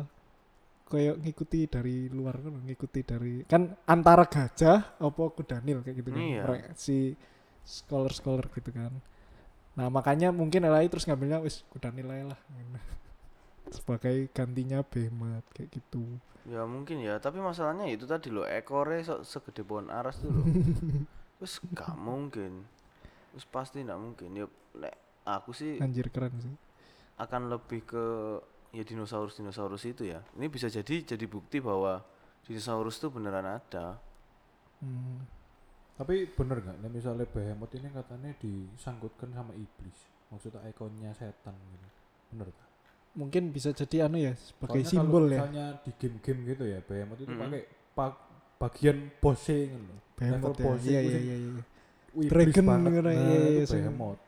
[SPEAKER 2] kayak ngikuti dari luar kan ngikuti dari kan antara gajah apa kudanil kayak gitu kan
[SPEAKER 3] Iya.
[SPEAKER 2] Si scholar-scholar gitu kan nah makanya mungkin LAI terus ngambilnya wis kudanil lah [LAUGHS] sebagai gantinya behemoth kayak gitu
[SPEAKER 3] Ya mungkin ya, tapi masalahnya itu tadi loh, ekornya sok segede pohon aras tuh loh. [LAUGHS] Terus gak mungkin. Terus pasti gak mungkin. Ya nek aku sih
[SPEAKER 2] anjir keren sih
[SPEAKER 3] akan lebih ke ya dinosaurus dinosaurus itu ya. Ini bisa jadi jadi bukti bahwa dinosaurus itu beneran ada.
[SPEAKER 2] Hmm.
[SPEAKER 1] Tapi bener nggak? Nah, misalnya behemoth ini katanya disangkutkan sama iblis. Maksudnya ikonnya setan gitu. Bener tak?
[SPEAKER 2] Mungkin bisa jadi anu ya sebagai
[SPEAKER 1] Soalnya
[SPEAKER 2] simbol
[SPEAKER 1] kalau
[SPEAKER 2] ya
[SPEAKER 1] Misalnya di game-game gitu ya, behemoth itu
[SPEAKER 3] Mm-mm.
[SPEAKER 1] pakai pa- bagian pose gitu.
[SPEAKER 2] behemoth ya
[SPEAKER 1] pose
[SPEAKER 2] iya
[SPEAKER 1] itu
[SPEAKER 2] iya
[SPEAKER 1] sing
[SPEAKER 2] iya iya
[SPEAKER 1] iblis
[SPEAKER 2] Dragon
[SPEAKER 1] banget.
[SPEAKER 2] gitu,
[SPEAKER 1] Nah,
[SPEAKER 2] iya, iya,
[SPEAKER 1] behemoth.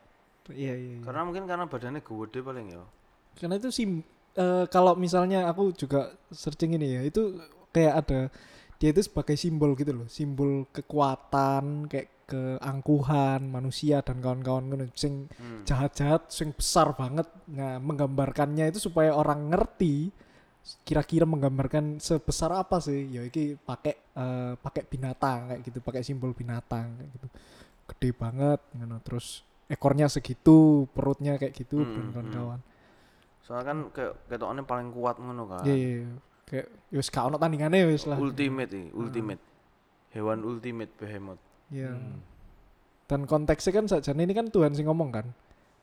[SPEAKER 2] iya iya iya.
[SPEAKER 3] Karena mungkin karena badannya gede paling ya.
[SPEAKER 2] karena itu sim eh, kalau misalnya aku juga searching ini ya itu kayak ada dia itu sebagai simbol gitu loh simbol kekuatan kayak keangkuhan manusia dan kawan-kawan sing
[SPEAKER 3] Hmm.
[SPEAKER 2] jahat-jahat sing besar banget nah menggambarkannya itu supaya orang ngerti kira-kira menggambarkan sebesar apa sih ya iki pakai eh, pakai binatang kayak gitu pakai simbol binatang kayak gitu gede banget ngono terus ekornya segitu perutnya kayak gitu
[SPEAKER 3] Hmm,
[SPEAKER 2] dan
[SPEAKER 3] hmm.
[SPEAKER 2] kawan-kawan
[SPEAKER 3] Soalnya kan kayak ketoknya paling kuat ngono kan.
[SPEAKER 2] Iya, iya, iya. Kayak ya wis gak ono tandingannya wis lah.
[SPEAKER 3] Ultimate nih, ultimate. Hewan ultimate behemoth.
[SPEAKER 2] Iya.
[SPEAKER 1] Hmm.
[SPEAKER 2] dan konteksnya kan saja ini kan Tuhan sih ngomong kan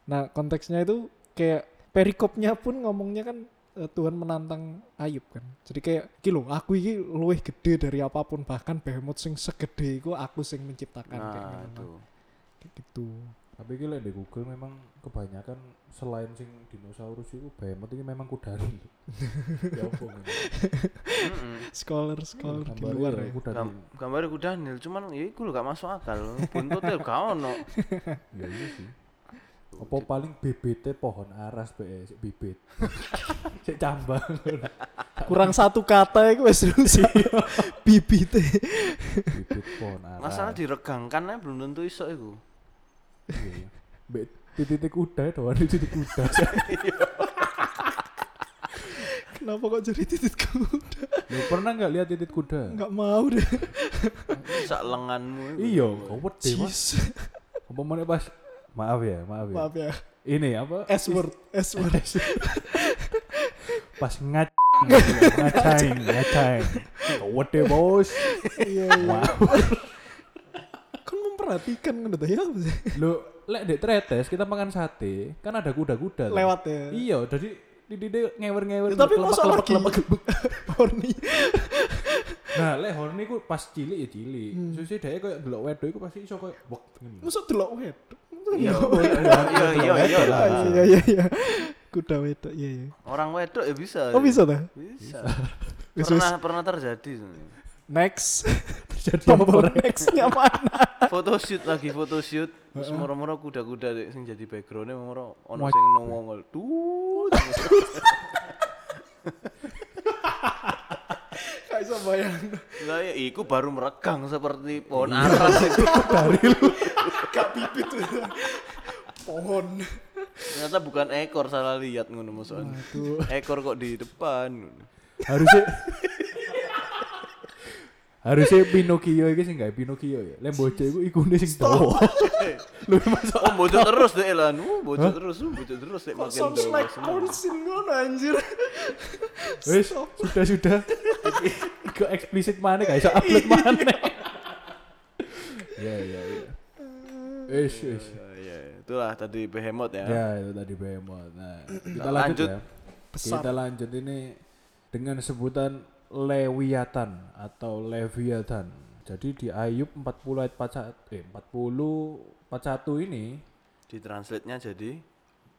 [SPEAKER 2] nah konteksnya itu kayak perikopnya pun ngomongnya kan eh, Tuhan menantang Ayub kan jadi kayak iki lho aku ini luwih gede dari apa pun bahkan behemoth sing segede iku aku sing menciptakan
[SPEAKER 3] Nah,
[SPEAKER 2] ngono.
[SPEAKER 3] itu.
[SPEAKER 2] Kayak gitu
[SPEAKER 1] Tapi lek di Google memang kebanyakan selain sing dinosaurus itu behemoth ini memang kudari. [LAUGHS] ya
[SPEAKER 2] scholar scholar di luar
[SPEAKER 1] ya
[SPEAKER 2] ya
[SPEAKER 1] kudari.
[SPEAKER 3] Gam- gambarnya ku Daniel cuman ya iku lho gak masuk akal buntutnya gak ono [LAUGHS]
[SPEAKER 1] Ya iya sih. Apa paling BBT pohon aras be sik bibit. [LAUGHS] Sik cambang.
[SPEAKER 2] kurang satu kata itu wis terus bibit
[SPEAKER 1] bibit pohon aras.
[SPEAKER 3] masalah diregangkan belum tentu iso iku
[SPEAKER 1] Iya, iya. Mbek titik kuda doan titik kuda.
[SPEAKER 2] kenapa kok jadi titik kuda
[SPEAKER 1] Lu pernah nggak lihat titik kuda?
[SPEAKER 2] nggak mau deh
[SPEAKER 3] sak lenganmu.
[SPEAKER 1] Iya, kau wedi mas. Apa mana pas? Maaf ya, maaf ya.
[SPEAKER 2] maaf ya
[SPEAKER 1] Ini apa?
[SPEAKER 2] S word S word
[SPEAKER 1] Pas ngac ngacain, [LAUGHS] ngacain. Kau wedi bos.
[SPEAKER 2] iya iya
[SPEAKER 1] Maaf.
[SPEAKER 2] Kan memperhatikan kan udah ya?
[SPEAKER 1] Lu lek dek tretes kita makan sate, kan ada kuda-kuda.
[SPEAKER 2] lewat ya?
[SPEAKER 1] Iya, jadi di di ngewer-ngewer.
[SPEAKER 2] Ya, tapi masa lagi? [LAUGHS] Horny.
[SPEAKER 1] Nah, lek horny ku pas cilik ya cilik.
[SPEAKER 2] Hmm.
[SPEAKER 1] Susi dhek koyo delok wedok iku pasti iso koyo wek
[SPEAKER 2] masa delok wedok?
[SPEAKER 3] Iya
[SPEAKER 1] iya,
[SPEAKER 3] iya iya iya
[SPEAKER 1] lah.
[SPEAKER 2] Ah, iya iya iya kuda wedok iya iya.
[SPEAKER 3] Orang wedok ya bisa
[SPEAKER 2] oh bisa dah
[SPEAKER 3] bisa. Pernah pernah terjadi
[SPEAKER 2] next. [LAUGHS]
[SPEAKER 1] Terjadi
[SPEAKER 2] tombol nextnya mana? [LAUGHS]
[SPEAKER 3] Photoshoot lagi photoshoot. Terus moro-moro kuda-kuda dek sing jadi backgroundnya moro ono sing nongol tuh
[SPEAKER 2] gak [LAUGHS] bisa bayang?
[SPEAKER 3] Lah ya iku baru meregang seperti pohon aras itu.
[SPEAKER 2] Gak bibit tuh pohon.
[SPEAKER 3] Ternyata bukan ekor salah lihat ngono maksudnya. Ekor kok di depan.
[SPEAKER 1] Harusnya harusnya Pinocchio iki sing gawe Pinocchio ya. Lek bocah iku ikune sing dawa. Lu masuk
[SPEAKER 3] oh bocor terus deh lan uh bocor terus uh bocor terus deh
[SPEAKER 2] kok
[SPEAKER 3] makin
[SPEAKER 2] sounds like porn ngono anjir [LAUGHS]
[SPEAKER 1] Wis, sudah sudah. [LAUGHS] Ke eksplisit mana gak iso upload mana. Ya ya ya. Wis wis.
[SPEAKER 3] Ya, ya, itulah tadi behemoth ya
[SPEAKER 1] Ya itu tadi behemoth. Nah, kita
[SPEAKER 3] Lanjut.
[SPEAKER 1] lanjut ya. Kita lanjut ini dengan sebutan Lewiatan atau Leviathan. Jadi di Ayub 40 ayat 41 eh 40 41 ini
[SPEAKER 3] di translate nya jadi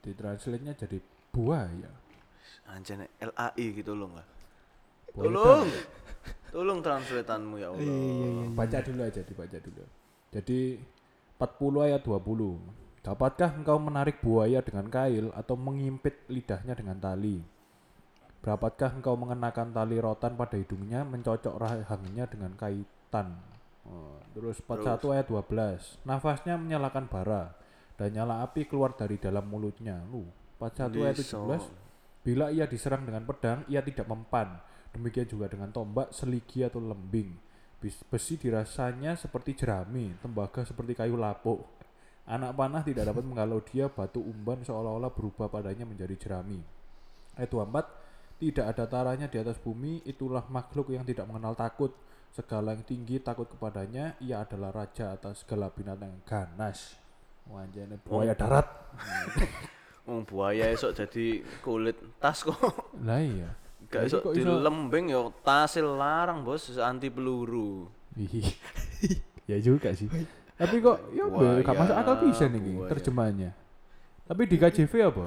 [SPEAKER 1] ditranslate-nya jadi buaya.
[SPEAKER 3] anjene LAI gitu loh nggak
[SPEAKER 1] Buaya
[SPEAKER 3] tolong tolong translatanmu ya
[SPEAKER 2] Iya, iya, iya,
[SPEAKER 3] Allah
[SPEAKER 2] iya.
[SPEAKER 1] Baca dulu aja dibaca dulu. Jadi 40 ayat 20. Dapatkah engkau menarik buaya dengan kail atau mengimpit lidahnya dengan tali? Berapakah engkau mengenakan tali rotan pada hidungnya, mencocok rahangnya dengan kaitan? Oh, terus 41 ayat 12. Nafasnya menyalakan bara dan nyala api keluar dari dalam mulutnya. Lu, 41 ayat
[SPEAKER 3] Liso.
[SPEAKER 1] 17. Bila ia diserang dengan pedang, ia tidak mempan. Demikian juga dengan tombak, seligi atau lembing. Besi dirasanya seperti jerami, tembaga seperti kayu lapuk. Anak panah tidak dapat menghalau dia, batu umban seolah-olah berubah padanya menjadi jerami. Ayat 24, tidak ada taranya di atas bumi, itulah makhluk yang tidak mengenal takut. Segala yang tinggi takut kepadanya, ia adalah raja atas segala binatang yang ganas. Wajahnya buaya darat. [LAUGHS]
[SPEAKER 3] Wong buaya esok jadi kulit tas kok
[SPEAKER 1] Lah iya.
[SPEAKER 3] gak esok
[SPEAKER 1] kok
[SPEAKER 3] di
[SPEAKER 1] iso-
[SPEAKER 3] lembing ya tasil larang bos anti peluru [LAUGHS]
[SPEAKER 1] ya juga sih. Tapi kok ya gak masuk akal bisa nih terjemahannya. Tapi di KJV apa?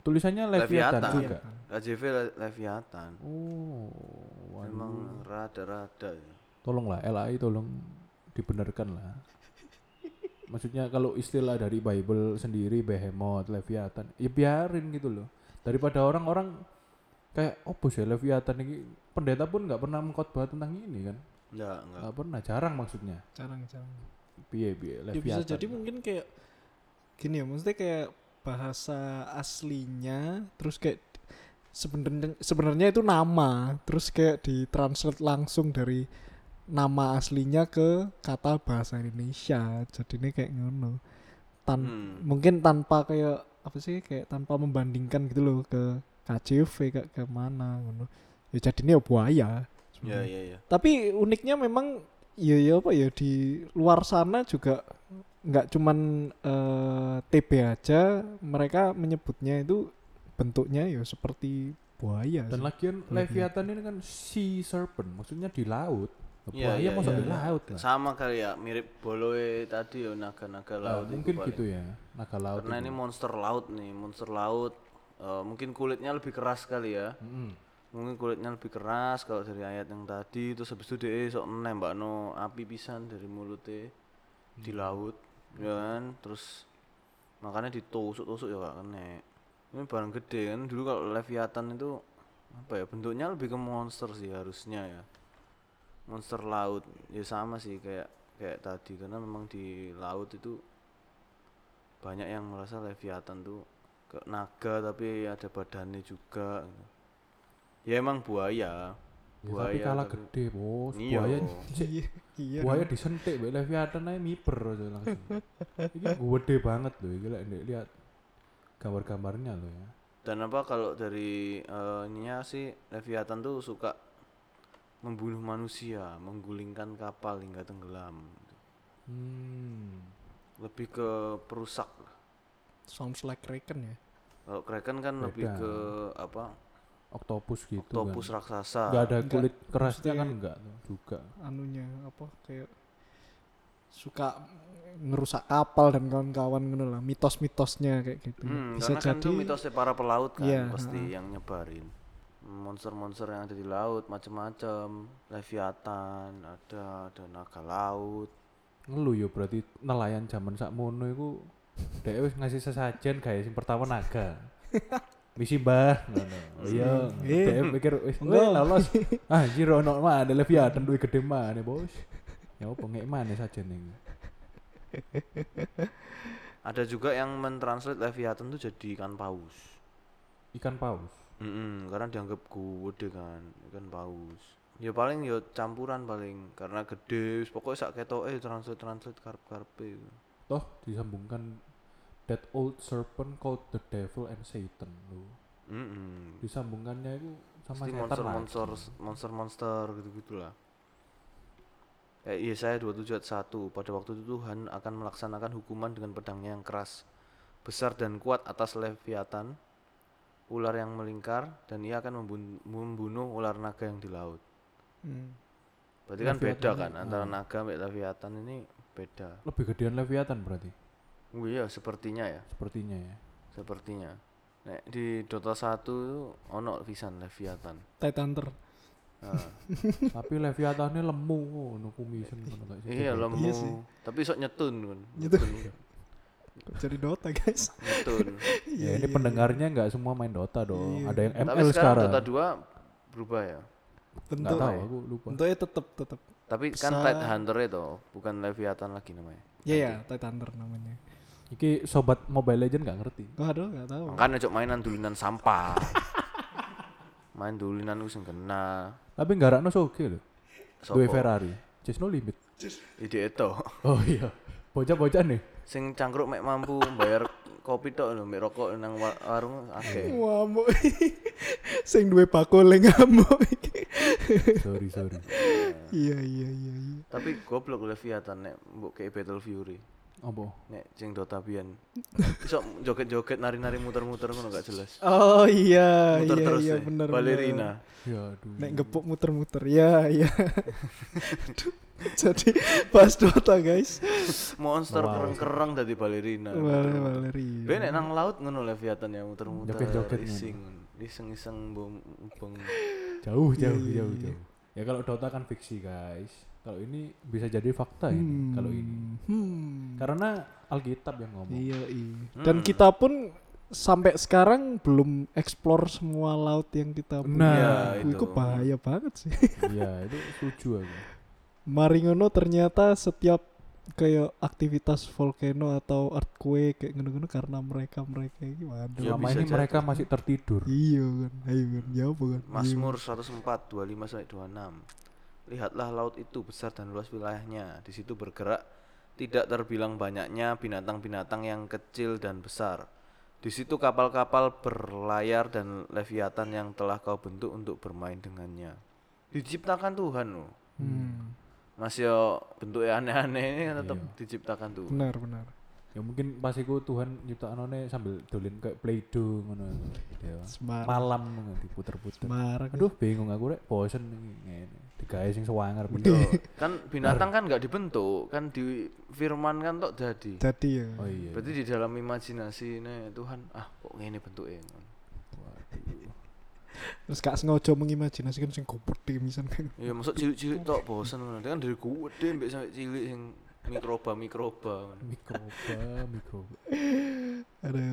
[SPEAKER 1] Tulisannya Leviathan
[SPEAKER 3] Leviathan.
[SPEAKER 1] juga.
[SPEAKER 3] KJV Le- Leviathan
[SPEAKER 1] Oh, waduh.
[SPEAKER 3] memang rada-rada ya.
[SPEAKER 1] Tolonglah LAI tolong dibenarkan lah. Maksudnya kalau istilah dari Bible sendiri Behemoth, Leviathan, ya biarin gitu loh. Daripada orang-orang kayak oh bos ya Leviathan ini pendeta pun nggak pernah mengkhotbah tentang ini kan.
[SPEAKER 3] enggak enggak
[SPEAKER 1] Nggak pernah, jarang maksudnya.
[SPEAKER 2] jarang jarang
[SPEAKER 1] Piye piye
[SPEAKER 2] ya
[SPEAKER 1] Leviathan.
[SPEAKER 2] bisa jadi mungkin kayak gini ya maksudnya kayak bahasa aslinya terus kayak sebenarnya sebenarnya itu nama terus kayak ditranslate langsung dari nama aslinya ke kata bahasa Indonesia. Jadi ini kayak ngono. Tan
[SPEAKER 3] Hmm.
[SPEAKER 2] mungkin tanpa kayak apa sih kayak tanpa membandingkan gitu loh ke KJV kayak ke mana ngono. Ya jadi ini ya buaya
[SPEAKER 3] ya ya ya.
[SPEAKER 2] Tapi uniknya memang ya ya apa ya di luar sana juga nggak cuman eh, TB aja mereka menyebutnya itu bentuknya ya seperti buaya
[SPEAKER 1] Dan
[SPEAKER 2] sih.
[SPEAKER 1] lagian
[SPEAKER 2] Kelihatannya.
[SPEAKER 1] Leviathan ini kan sea serpent, maksudnya di laut.
[SPEAKER 3] Iya,
[SPEAKER 1] Buaya
[SPEAKER 3] iya,
[SPEAKER 1] masuk
[SPEAKER 2] iya.
[SPEAKER 1] di laut lah.
[SPEAKER 3] sama kali ya mirip boloe tadi ya naga-naga
[SPEAKER 1] Nah,
[SPEAKER 3] laut itu
[SPEAKER 1] mungkin gitu ya, naga laut.
[SPEAKER 3] karena
[SPEAKER 1] itu.
[SPEAKER 3] ini monster laut nih monster laut eh, mungkin kulitnya lebih keras kali ya
[SPEAKER 1] Mm-mm.
[SPEAKER 3] mungkin kulitnya lebih keras kalau dari ayat yang tadi terus habis itu dia sok nembak no api pisan dari mulutnya di laut ya kan terus makanya ditusuk-tusuk ya gak kena ini barang gede kan dulu kalau leviathan itu apa ya bentuknya lebih ke monster sih harusnya ya monster laut ya sama sih kayak kayak tadi karena memang di laut itu banyak yang merasa leviathan tuh ke naga tapi ada badannya juga gitu. ya emang buaya
[SPEAKER 1] Ya, tapi kalah
[SPEAKER 3] tapi-
[SPEAKER 1] gede, Bos.
[SPEAKER 3] Iya.
[SPEAKER 1] Buaya [LAUGHS]
[SPEAKER 2] iya
[SPEAKER 1] buaya disentik mbek Leviathan aja miper aja langsung. [LAUGHS] Iki gede banget loh, lek ndek lihat gambar-gambarnya loh ya.
[SPEAKER 3] dan apa kalau dari eh, ininya sih Leviathan tuh suka membunuh manusia menggulingkan kapal hingga tenggelam
[SPEAKER 1] Hmm.
[SPEAKER 3] lebih ke perusak lah.
[SPEAKER 2] sounds like Kraken ya
[SPEAKER 3] kalau Kraken kan lebih ke apa
[SPEAKER 1] Octopus gitu
[SPEAKER 3] topus
[SPEAKER 1] kan.
[SPEAKER 3] raksasa
[SPEAKER 1] Enggak ada
[SPEAKER 2] Enggak,
[SPEAKER 1] kulit kerasnya
[SPEAKER 2] maksudnya-
[SPEAKER 1] kan enggak tuh juga.
[SPEAKER 2] anunya apa kayak suka ngerusak kapal dan kawan-kawan gitu lah mitos-mitosnya kayak gitu
[SPEAKER 3] Hmm,
[SPEAKER 2] bisa
[SPEAKER 3] karena kan
[SPEAKER 2] jadi
[SPEAKER 3] itu mitosnya para pelaut kan
[SPEAKER 2] Iya,
[SPEAKER 3] pasti
[SPEAKER 2] ha-ha.
[SPEAKER 3] yang nyebarin monster-monster yang ada di laut macam-macam leviathan ada ada naga laut
[SPEAKER 1] Ngeluh ya berarti nelayan zaman sakmono iku dhek wis ngasih sesajen guys yang pertama naga. [LAUGHS] Misi mbah ngono. Iya,
[SPEAKER 2] Eh,
[SPEAKER 1] dhek pikir wis
[SPEAKER 2] enggak.
[SPEAKER 1] lolos. Ah, jiro ono mah ada Leviathan duwe gede maneh, Bos. Ya apa ngek maneh sajen ning.
[SPEAKER 3] ada juga yang mentranslate leviathan tuh jadi ikan paus
[SPEAKER 1] Ikan paus.
[SPEAKER 3] Mm-mm, karena dianggap gede kan ikan paus ya paling ya campuran paling karena gede wis pokoknya sak ketoke translate translate karep karpe
[SPEAKER 1] Toh disambungkan that old serpent called the devil and Satan lho.
[SPEAKER 3] Mm-mm.
[SPEAKER 1] Disambungkannya itu sama
[SPEAKER 3] Pasti
[SPEAKER 1] setan
[SPEAKER 3] monster
[SPEAKER 1] lagi.
[SPEAKER 3] monster monster monster gitu gitulah Eh, iya saya 27 ayat 1 Pada waktu itu Tuhan akan melaksanakan hukuman dengan pedangnya yang keras Besar dan kuat atas Leviathan Ular yang melingkar Dan ia akan membun- membunuh ular naga yang di laut
[SPEAKER 2] hmm,
[SPEAKER 3] Berarti kan beda
[SPEAKER 1] Leviathan
[SPEAKER 3] kan
[SPEAKER 1] ini,
[SPEAKER 3] Antara
[SPEAKER 1] ah.
[SPEAKER 3] naga sama Leviathan ini beda
[SPEAKER 1] Lebih gedean Leviathan berarti
[SPEAKER 3] Oh iya sepertinya ya
[SPEAKER 1] sepertinya ya.
[SPEAKER 3] Sepertinya Nek di Dota 1 itu ono pisan Leviathan
[SPEAKER 2] Titanter
[SPEAKER 3] Nah, [LAUGHS]
[SPEAKER 1] Tapi Leviathan ini lemu ngono kumisen ngono sih?
[SPEAKER 3] Iya lemu
[SPEAKER 2] Iya sih.
[SPEAKER 3] Tapi sok nyetun kan
[SPEAKER 2] Nyetun. Jadi Dota guys
[SPEAKER 3] Nyetun [LAUGHS]
[SPEAKER 1] Ya ini pendengarnya nggak semua main Dota dong.
[SPEAKER 2] Iya.
[SPEAKER 1] Ada yang
[SPEAKER 3] Tapi
[SPEAKER 1] ML
[SPEAKER 3] sekarang
[SPEAKER 1] sekarang.
[SPEAKER 3] Dota 2 berubah ya.
[SPEAKER 1] Nggak
[SPEAKER 2] bentuk
[SPEAKER 1] tahu aku lupa.
[SPEAKER 2] bentuknya tetap tetap
[SPEAKER 3] Tapi kan Tide Hunter itu bukan Leviathan lagi namanya.
[SPEAKER 2] ya ya Titanter namanya
[SPEAKER 1] Iki sobat Mobile Legend nggak ngerti.
[SPEAKER 2] waduh nggak tahu
[SPEAKER 3] Makanya cok mainan dulinan sampah. [LAUGHS] Main dulinan wis kena.
[SPEAKER 1] Tapi nggak rakno soge lho. Dua
[SPEAKER 3] Sopo?
[SPEAKER 1] Ferrari. Just no limit.
[SPEAKER 3] Ide itu. [LAUGHS]
[SPEAKER 1] Oh iya. Bocah-bocah nih.
[SPEAKER 3] Sing cangkruk mek mampu bayar kopi tok lho, mek rokok nang wa- warung akeh. [LAUGHS]
[SPEAKER 2] ngamuk sing duwe bakule ngamuk
[SPEAKER 1] Sorry sorry.
[SPEAKER 2] iya iya iya iya
[SPEAKER 3] Tapi goblok Leviathan nek mbok kayak Battle Fury.
[SPEAKER 1] Apa?
[SPEAKER 3] Nek sing Dota biyen. Iso joget-joget nari-nari muter-muter ngono gak jelas.
[SPEAKER 2] oh iya
[SPEAKER 3] Muter
[SPEAKER 2] iya
[SPEAKER 3] terus
[SPEAKER 2] iya
[SPEAKER 3] ya.
[SPEAKER 2] bener
[SPEAKER 3] Balerina.
[SPEAKER 1] Ya aduh.
[SPEAKER 2] nek gepuk muter-muter ya ya Aduh, [LAUGHS] jadi pas Dota guys
[SPEAKER 3] Monster
[SPEAKER 1] Wow.
[SPEAKER 3] kereng-kereng dari balerina.
[SPEAKER 2] Bale Valeri
[SPEAKER 3] Ben nek nang laut ngono Leviathan ya muter-muter
[SPEAKER 1] Joget-joget
[SPEAKER 3] ising. Iseng-iseng bom bong.
[SPEAKER 1] Jauh
[SPEAKER 2] Iya,
[SPEAKER 1] jauh
[SPEAKER 2] iya,
[SPEAKER 1] jauh
[SPEAKER 2] iya.
[SPEAKER 1] jauh. Ya kalau Dota kan fiksi guys. Kalau ini bisa jadi fakta ini. Kalau ini.
[SPEAKER 2] hmm.
[SPEAKER 1] Karena Alkitab yang ngomong.
[SPEAKER 2] iya iya dan
[SPEAKER 3] Hmm.
[SPEAKER 2] kita pun sampai sekarang belum explore semua laut yang kita punya
[SPEAKER 1] Nah,
[SPEAKER 3] Ya, itu.
[SPEAKER 2] itu bahaya banget sih [LAUGHS]
[SPEAKER 1] Iya itu setuju aku.
[SPEAKER 2] Maringono ternyata setiap kayak aktivitas volcano atau earthquake kayak ngono-ngono karena mereka mereka ini waduh
[SPEAKER 3] Ya,
[SPEAKER 1] Selama ini mereka masih tertidur.
[SPEAKER 2] iya kan ayo kan jawab kan Iya.
[SPEAKER 3] Mazmur 104 25 sampai 26. Lihatlah laut itu besar dan luas wilayahnya. Di situ bergerak tidak terbilang banyaknya binatang-binatang yang kecil dan besar. Di situ kapal-kapal berlayar dan leviathan yang telah kau bentuk untuk bermain dengannya. Diciptakan Tuhan loh.
[SPEAKER 2] Hmm.
[SPEAKER 3] Mas yo bentuknya aneh-aneh ini kan tetap
[SPEAKER 1] Iya.
[SPEAKER 3] diciptakan tuh.
[SPEAKER 2] benar benar
[SPEAKER 1] Ya mungkin pas iku Tuhan nyiptakane sambil dolin kayak Play-Doh ngono. Ya.
[SPEAKER 2] Sembarang.
[SPEAKER 1] Malam ngono diputer-puter. Aduh bingung aku rek bosen iki ngene. Digawe sing sewanger [LAUGHS]
[SPEAKER 3] kan binatang kan nggak dibentuk, kan difirmankan tok jadi.
[SPEAKER 2] jadi ya
[SPEAKER 1] Oh iya.
[SPEAKER 3] Berarti di dalam imajinasi nih Tuhan, ah kok ngene bentuknya.
[SPEAKER 1] Waduh.
[SPEAKER 2] terus gak sengaja mengimajinasikan sing gede misalnya
[SPEAKER 3] Ya maksud cilik-cilik tok bosen ngono. Kan dari gede mbek sampai cilik sing mikroba-mikroba.
[SPEAKER 1] Mikroba, mikroba.
[SPEAKER 2] ada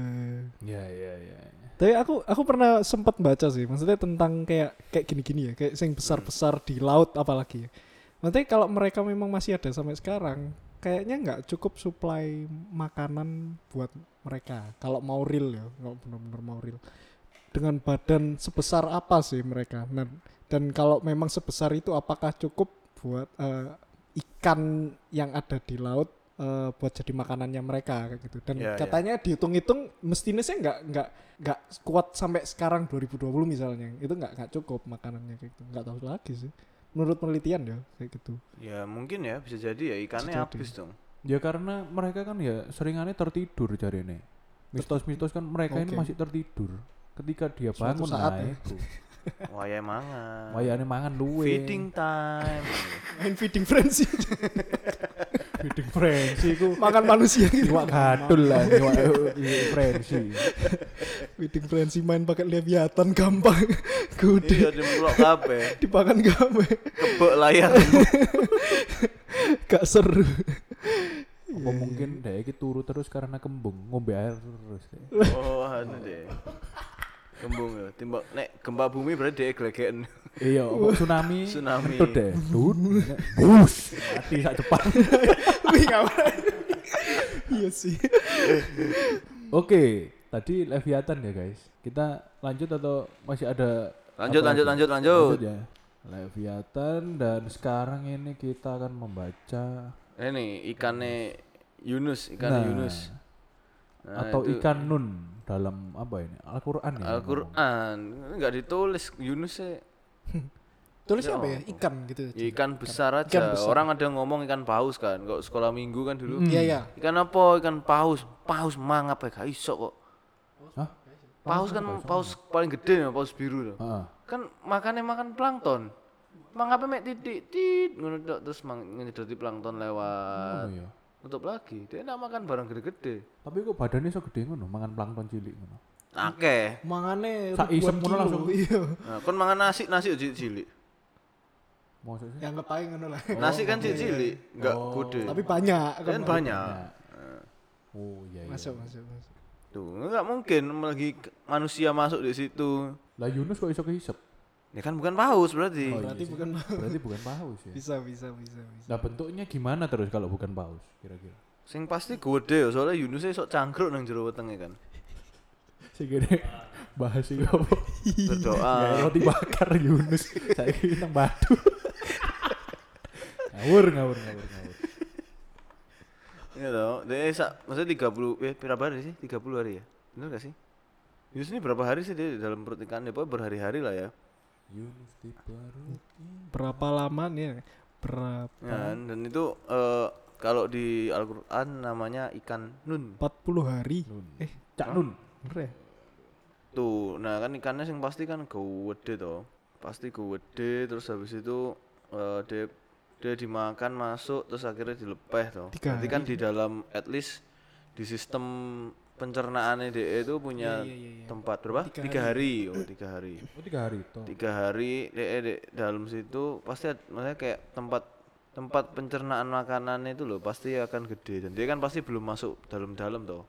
[SPEAKER 1] Ya ya ya.
[SPEAKER 2] Tapi aku aku pernah sempat baca sih maksudnya tentang kayak kayak gini-gini ya kayak sing besar-besar di laut apalagi ya. Maksudnya kalau mereka memang masih ada sampai sekarang kayaknya nggak cukup supply makanan buat mereka. Kalau mau real ya kalau benar-benar mau real. Dengan badan sebesar apa sih mereka? Dan dan kalau memang sebesar itu apakah cukup buat eh, ikan yang ada di laut eh, buat jadi makanannya mereka kayak gitu dan
[SPEAKER 3] Ya, ya.
[SPEAKER 2] katanya dihitung-hitung mestinya sih nggak nggak nggak kuat sampai sekarang 2020 misalnya itu nggak nggak cukup makanannya kayak gitu nggak tahu lagi sih menurut penelitian ya kayak gitu
[SPEAKER 3] Ya mungkin ya bisa jadi ya ikannya
[SPEAKER 2] Bisa jadi.
[SPEAKER 3] habis dong.
[SPEAKER 1] Ya karena mereka kan ya seringannya tertidur cari ini. Mistos-mistos kan mereka ini
[SPEAKER 2] Oke.
[SPEAKER 1] masih tertidur. Ketika dia
[SPEAKER 2] Suatu
[SPEAKER 1] bangun
[SPEAKER 2] saat
[SPEAKER 1] nah
[SPEAKER 2] ya.
[SPEAKER 1] itu. [LAUGHS]
[SPEAKER 3] Wayai mangan.
[SPEAKER 1] Wayane mangan luwe.
[SPEAKER 3] Feeding time.
[SPEAKER 2] main feeding frenzy [LAUGHS]
[SPEAKER 1] feeding frenzy ku.
[SPEAKER 2] makan manusia gitu
[SPEAKER 1] Iwak gadul lah, iwak frenzy.
[SPEAKER 2] feeding frenzy main pakai leviathan gampang
[SPEAKER 3] Iya
[SPEAKER 2] gede
[SPEAKER 3] di mulok kabeh.
[SPEAKER 2] dipakan gampang
[SPEAKER 3] Kebek layar.
[SPEAKER 2] gak seru
[SPEAKER 1] Apa mungkin dia iki turu terus karena kembung, ngombe air terus.
[SPEAKER 3] Oh, anu deh. Kembung ya. Timbak nek gempa bumi berarti dia glegeken.
[SPEAKER 1] Iya, apa [LAUGHS] tsunami.
[SPEAKER 3] Tsunami.
[SPEAKER 1] Kentut deh. Dun. Bus. Mati sak cepat. [LAUGHS]
[SPEAKER 2] Wih, kawan. iya sih
[SPEAKER 1] Oke, tadi Leviathan ya guys. Kita lanjut atau masih ada
[SPEAKER 3] Lanjut, lanjut,
[SPEAKER 1] lagi?
[SPEAKER 3] lanjut, lanjut.
[SPEAKER 1] ya. Leviathan dan sekarang ini kita akan membaca
[SPEAKER 3] Ini ikannya Yunus, ikan
[SPEAKER 1] Nah,
[SPEAKER 3] Yunus. Nah,
[SPEAKER 1] atau
[SPEAKER 3] itu
[SPEAKER 1] ikan nun dalam apa ini? Al-Qur'an ya.
[SPEAKER 3] Al-Qur'an. Enggak ditulis Yunus sih. [LAUGHS]
[SPEAKER 2] tulisnya
[SPEAKER 3] Ya
[SPEAKER 2] apa ya
[SPEAKER 3] Allah.
[SPEAKER 2] ikan gitu
[SPEAKER 3] Ya, ikan besar aja.
[SPEAKER 2] Ikan besar.
[SPEAKER 3] Orang ada ngomong ikan paus kan. Kok sekolah minggu kan dulu.
[SPEAKER 2] iya iya
[SPEAKER 3] Ikan apa? Ikan paus. Paus mangap ya gak iso kok.
[SPEAKER 1] Hah?
[SPEAKER 3] Paus kan paus paling gede ya, paus biru.
[SPEAKER 1] Heeh.
[SPEAKER 3] Kan makannya makan plankton. Mangapnya mek titik tit ngono terus mang ngedoti plankton lewat.
[SPEAKER 1] Oh iya.
[SPEAKER 3] Tutup lagi. Dia nak makan barang gede-gede.
[SPEAKER 1] Tapi kok badannya so gede ngono, mangan plankton cilik ngono.
[SPEAKER 3] Akeh.
[SPEAKER 2] mangane
[SPEAKER 1] Sak isep ngono langsung.
[SPEAKER 2] iya
[SPEAKER 3] Nah, kon mangan nasi, nasi cilik.
[SPEAKER 1] Maksud sih?
[SPEAKER 2] yang kepaing ngono lah
[SPEAKER 3] Nasi kan cilik, enggak
[SPEAKER 1] Oh.
[SPEAKER 3] gede.
[SPEAKER 2] tapi banyak
[SPEAKER 3] kan banyak.
[SPEAKER 1] Oh iya iya.
[SPEAKER 2] masuk masuk masuk
[SPEAKER 3] Tuh, enggak mungkin lagi manusia masuk di situ.
[SPEAKER 1] Lah Yunus kok iso kehisap?
[SPEAKER 3] Ya kan bukan paus berarti.
[SPEAKER 1] Oh, iya
[SPEAKER 2] berarti
[SPEAKER 1] sih.
[SPEAKER 2] bukan
[SPEAKER 1] Berarti bukan paus ya.
[SPEAKER 2] bisa bisa bisa bisa
[SPEAKER 1] Nah bentuknya gimana terus kalau bukan paus kira-kira?
[SPEAKER 3] Sing pasti gede ya, soalnya Yunus sok cangkruk nang jero wetenge kan. [LAUGHS]
[SPEAKER 1] Sih gini bahas iki apa?
[SPEAKER 3] Berdoa.
[SPEAKER 1] Ya, roti bakar Yunus. Saiki nang batu. ngawur ngawur ngawur ngawur.
[SPEAKER 3] Iya toh, dia sak maksudnya 30 eh berapa hari sih? 30 hari ya. Bener gak sih? Yunus ini berapa hari sih dia di dalam perut ikannya? Pokoknya berhari-hari lah ya.
[SPEAKER 1] Yunus di perut.
[SPEAKER 2] berapa lama nih berapa
[SPEAKER 3] Ya, dan itu eh, kalau di Al-Qur'an namanya ikan nun.
[SPEAKER 2] 40 hari
[SPEAKER 1] Nun.
[SPEAKER 2] eh
[SPEAKER 1] Cak Nun.
[SPEAKER 2] bener ya
[SPEAKER 3] Tuh, nah kan ikannya sing pasti kan gede toh. Pasti gede terus habis itu eh, dia dia dimakan masuk terus akhirnya dilepeh toh.
[SPEAKER 2] Tiga
[SPEAKER 3] Berarti kan di dalam at least di sistem pencernaannya dia itu punya
[SPEAKER 2] Iya, iya, iya.
[SPEAKER 3] tempat berapa?
[SPEAKER 2] Tiga
[SPEAKER 3] Tiga, hari. Oh, tiga hari.
[SPEAKER 1] Oh tiga hari toh.
[SPEAKER 3] Tiga hari dia di dalam situ pasti maksudnya kayak tempat tempat pencernaan makanannya itu loh pasti akan gede dan dia kan pasti belum masuk dalam-dalam toh.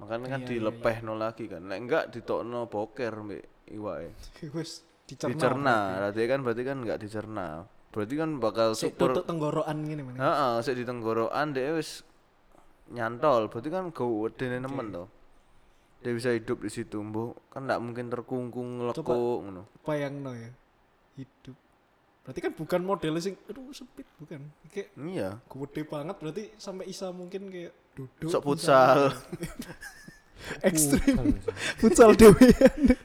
[SPEAKER 3] Makanya kan
[SPEAKER 2] Iya, iya,
[SPEAKER 3] dilepeh no lagi kan. Nek enggak ditokno boker mbek iwake. [LAUGHS]
[SPEAKER 2] wes dicerna
[SPEAKER 3] Dicerna. Berarti kan berarti kan enggak dicerna. Berarti kan bakal super
[SPEAKER 2] tenggorokan mana
[SPEAKER 3] Heeh, sik di tenggorokan dia wis nyantol. Berarti kan gede nemen toh. Dia bisa hidup di situ, Mbok. Kan enggak mungkin terkungkung lekuk ngono.
[SPEAKER 2] bayang no ya hidup. Berarti kan bukan modelnya sing aduh sempit. Bukan. Kayak
[SPEAKER 3] Iya.
[SPEAKER 2] gede banget berarti sampai isa mungkin kayak duduk
[SPEAKER 3] Sok futsal. [LAUGHS]
[SPEAKER 2] ekstrim. Futsal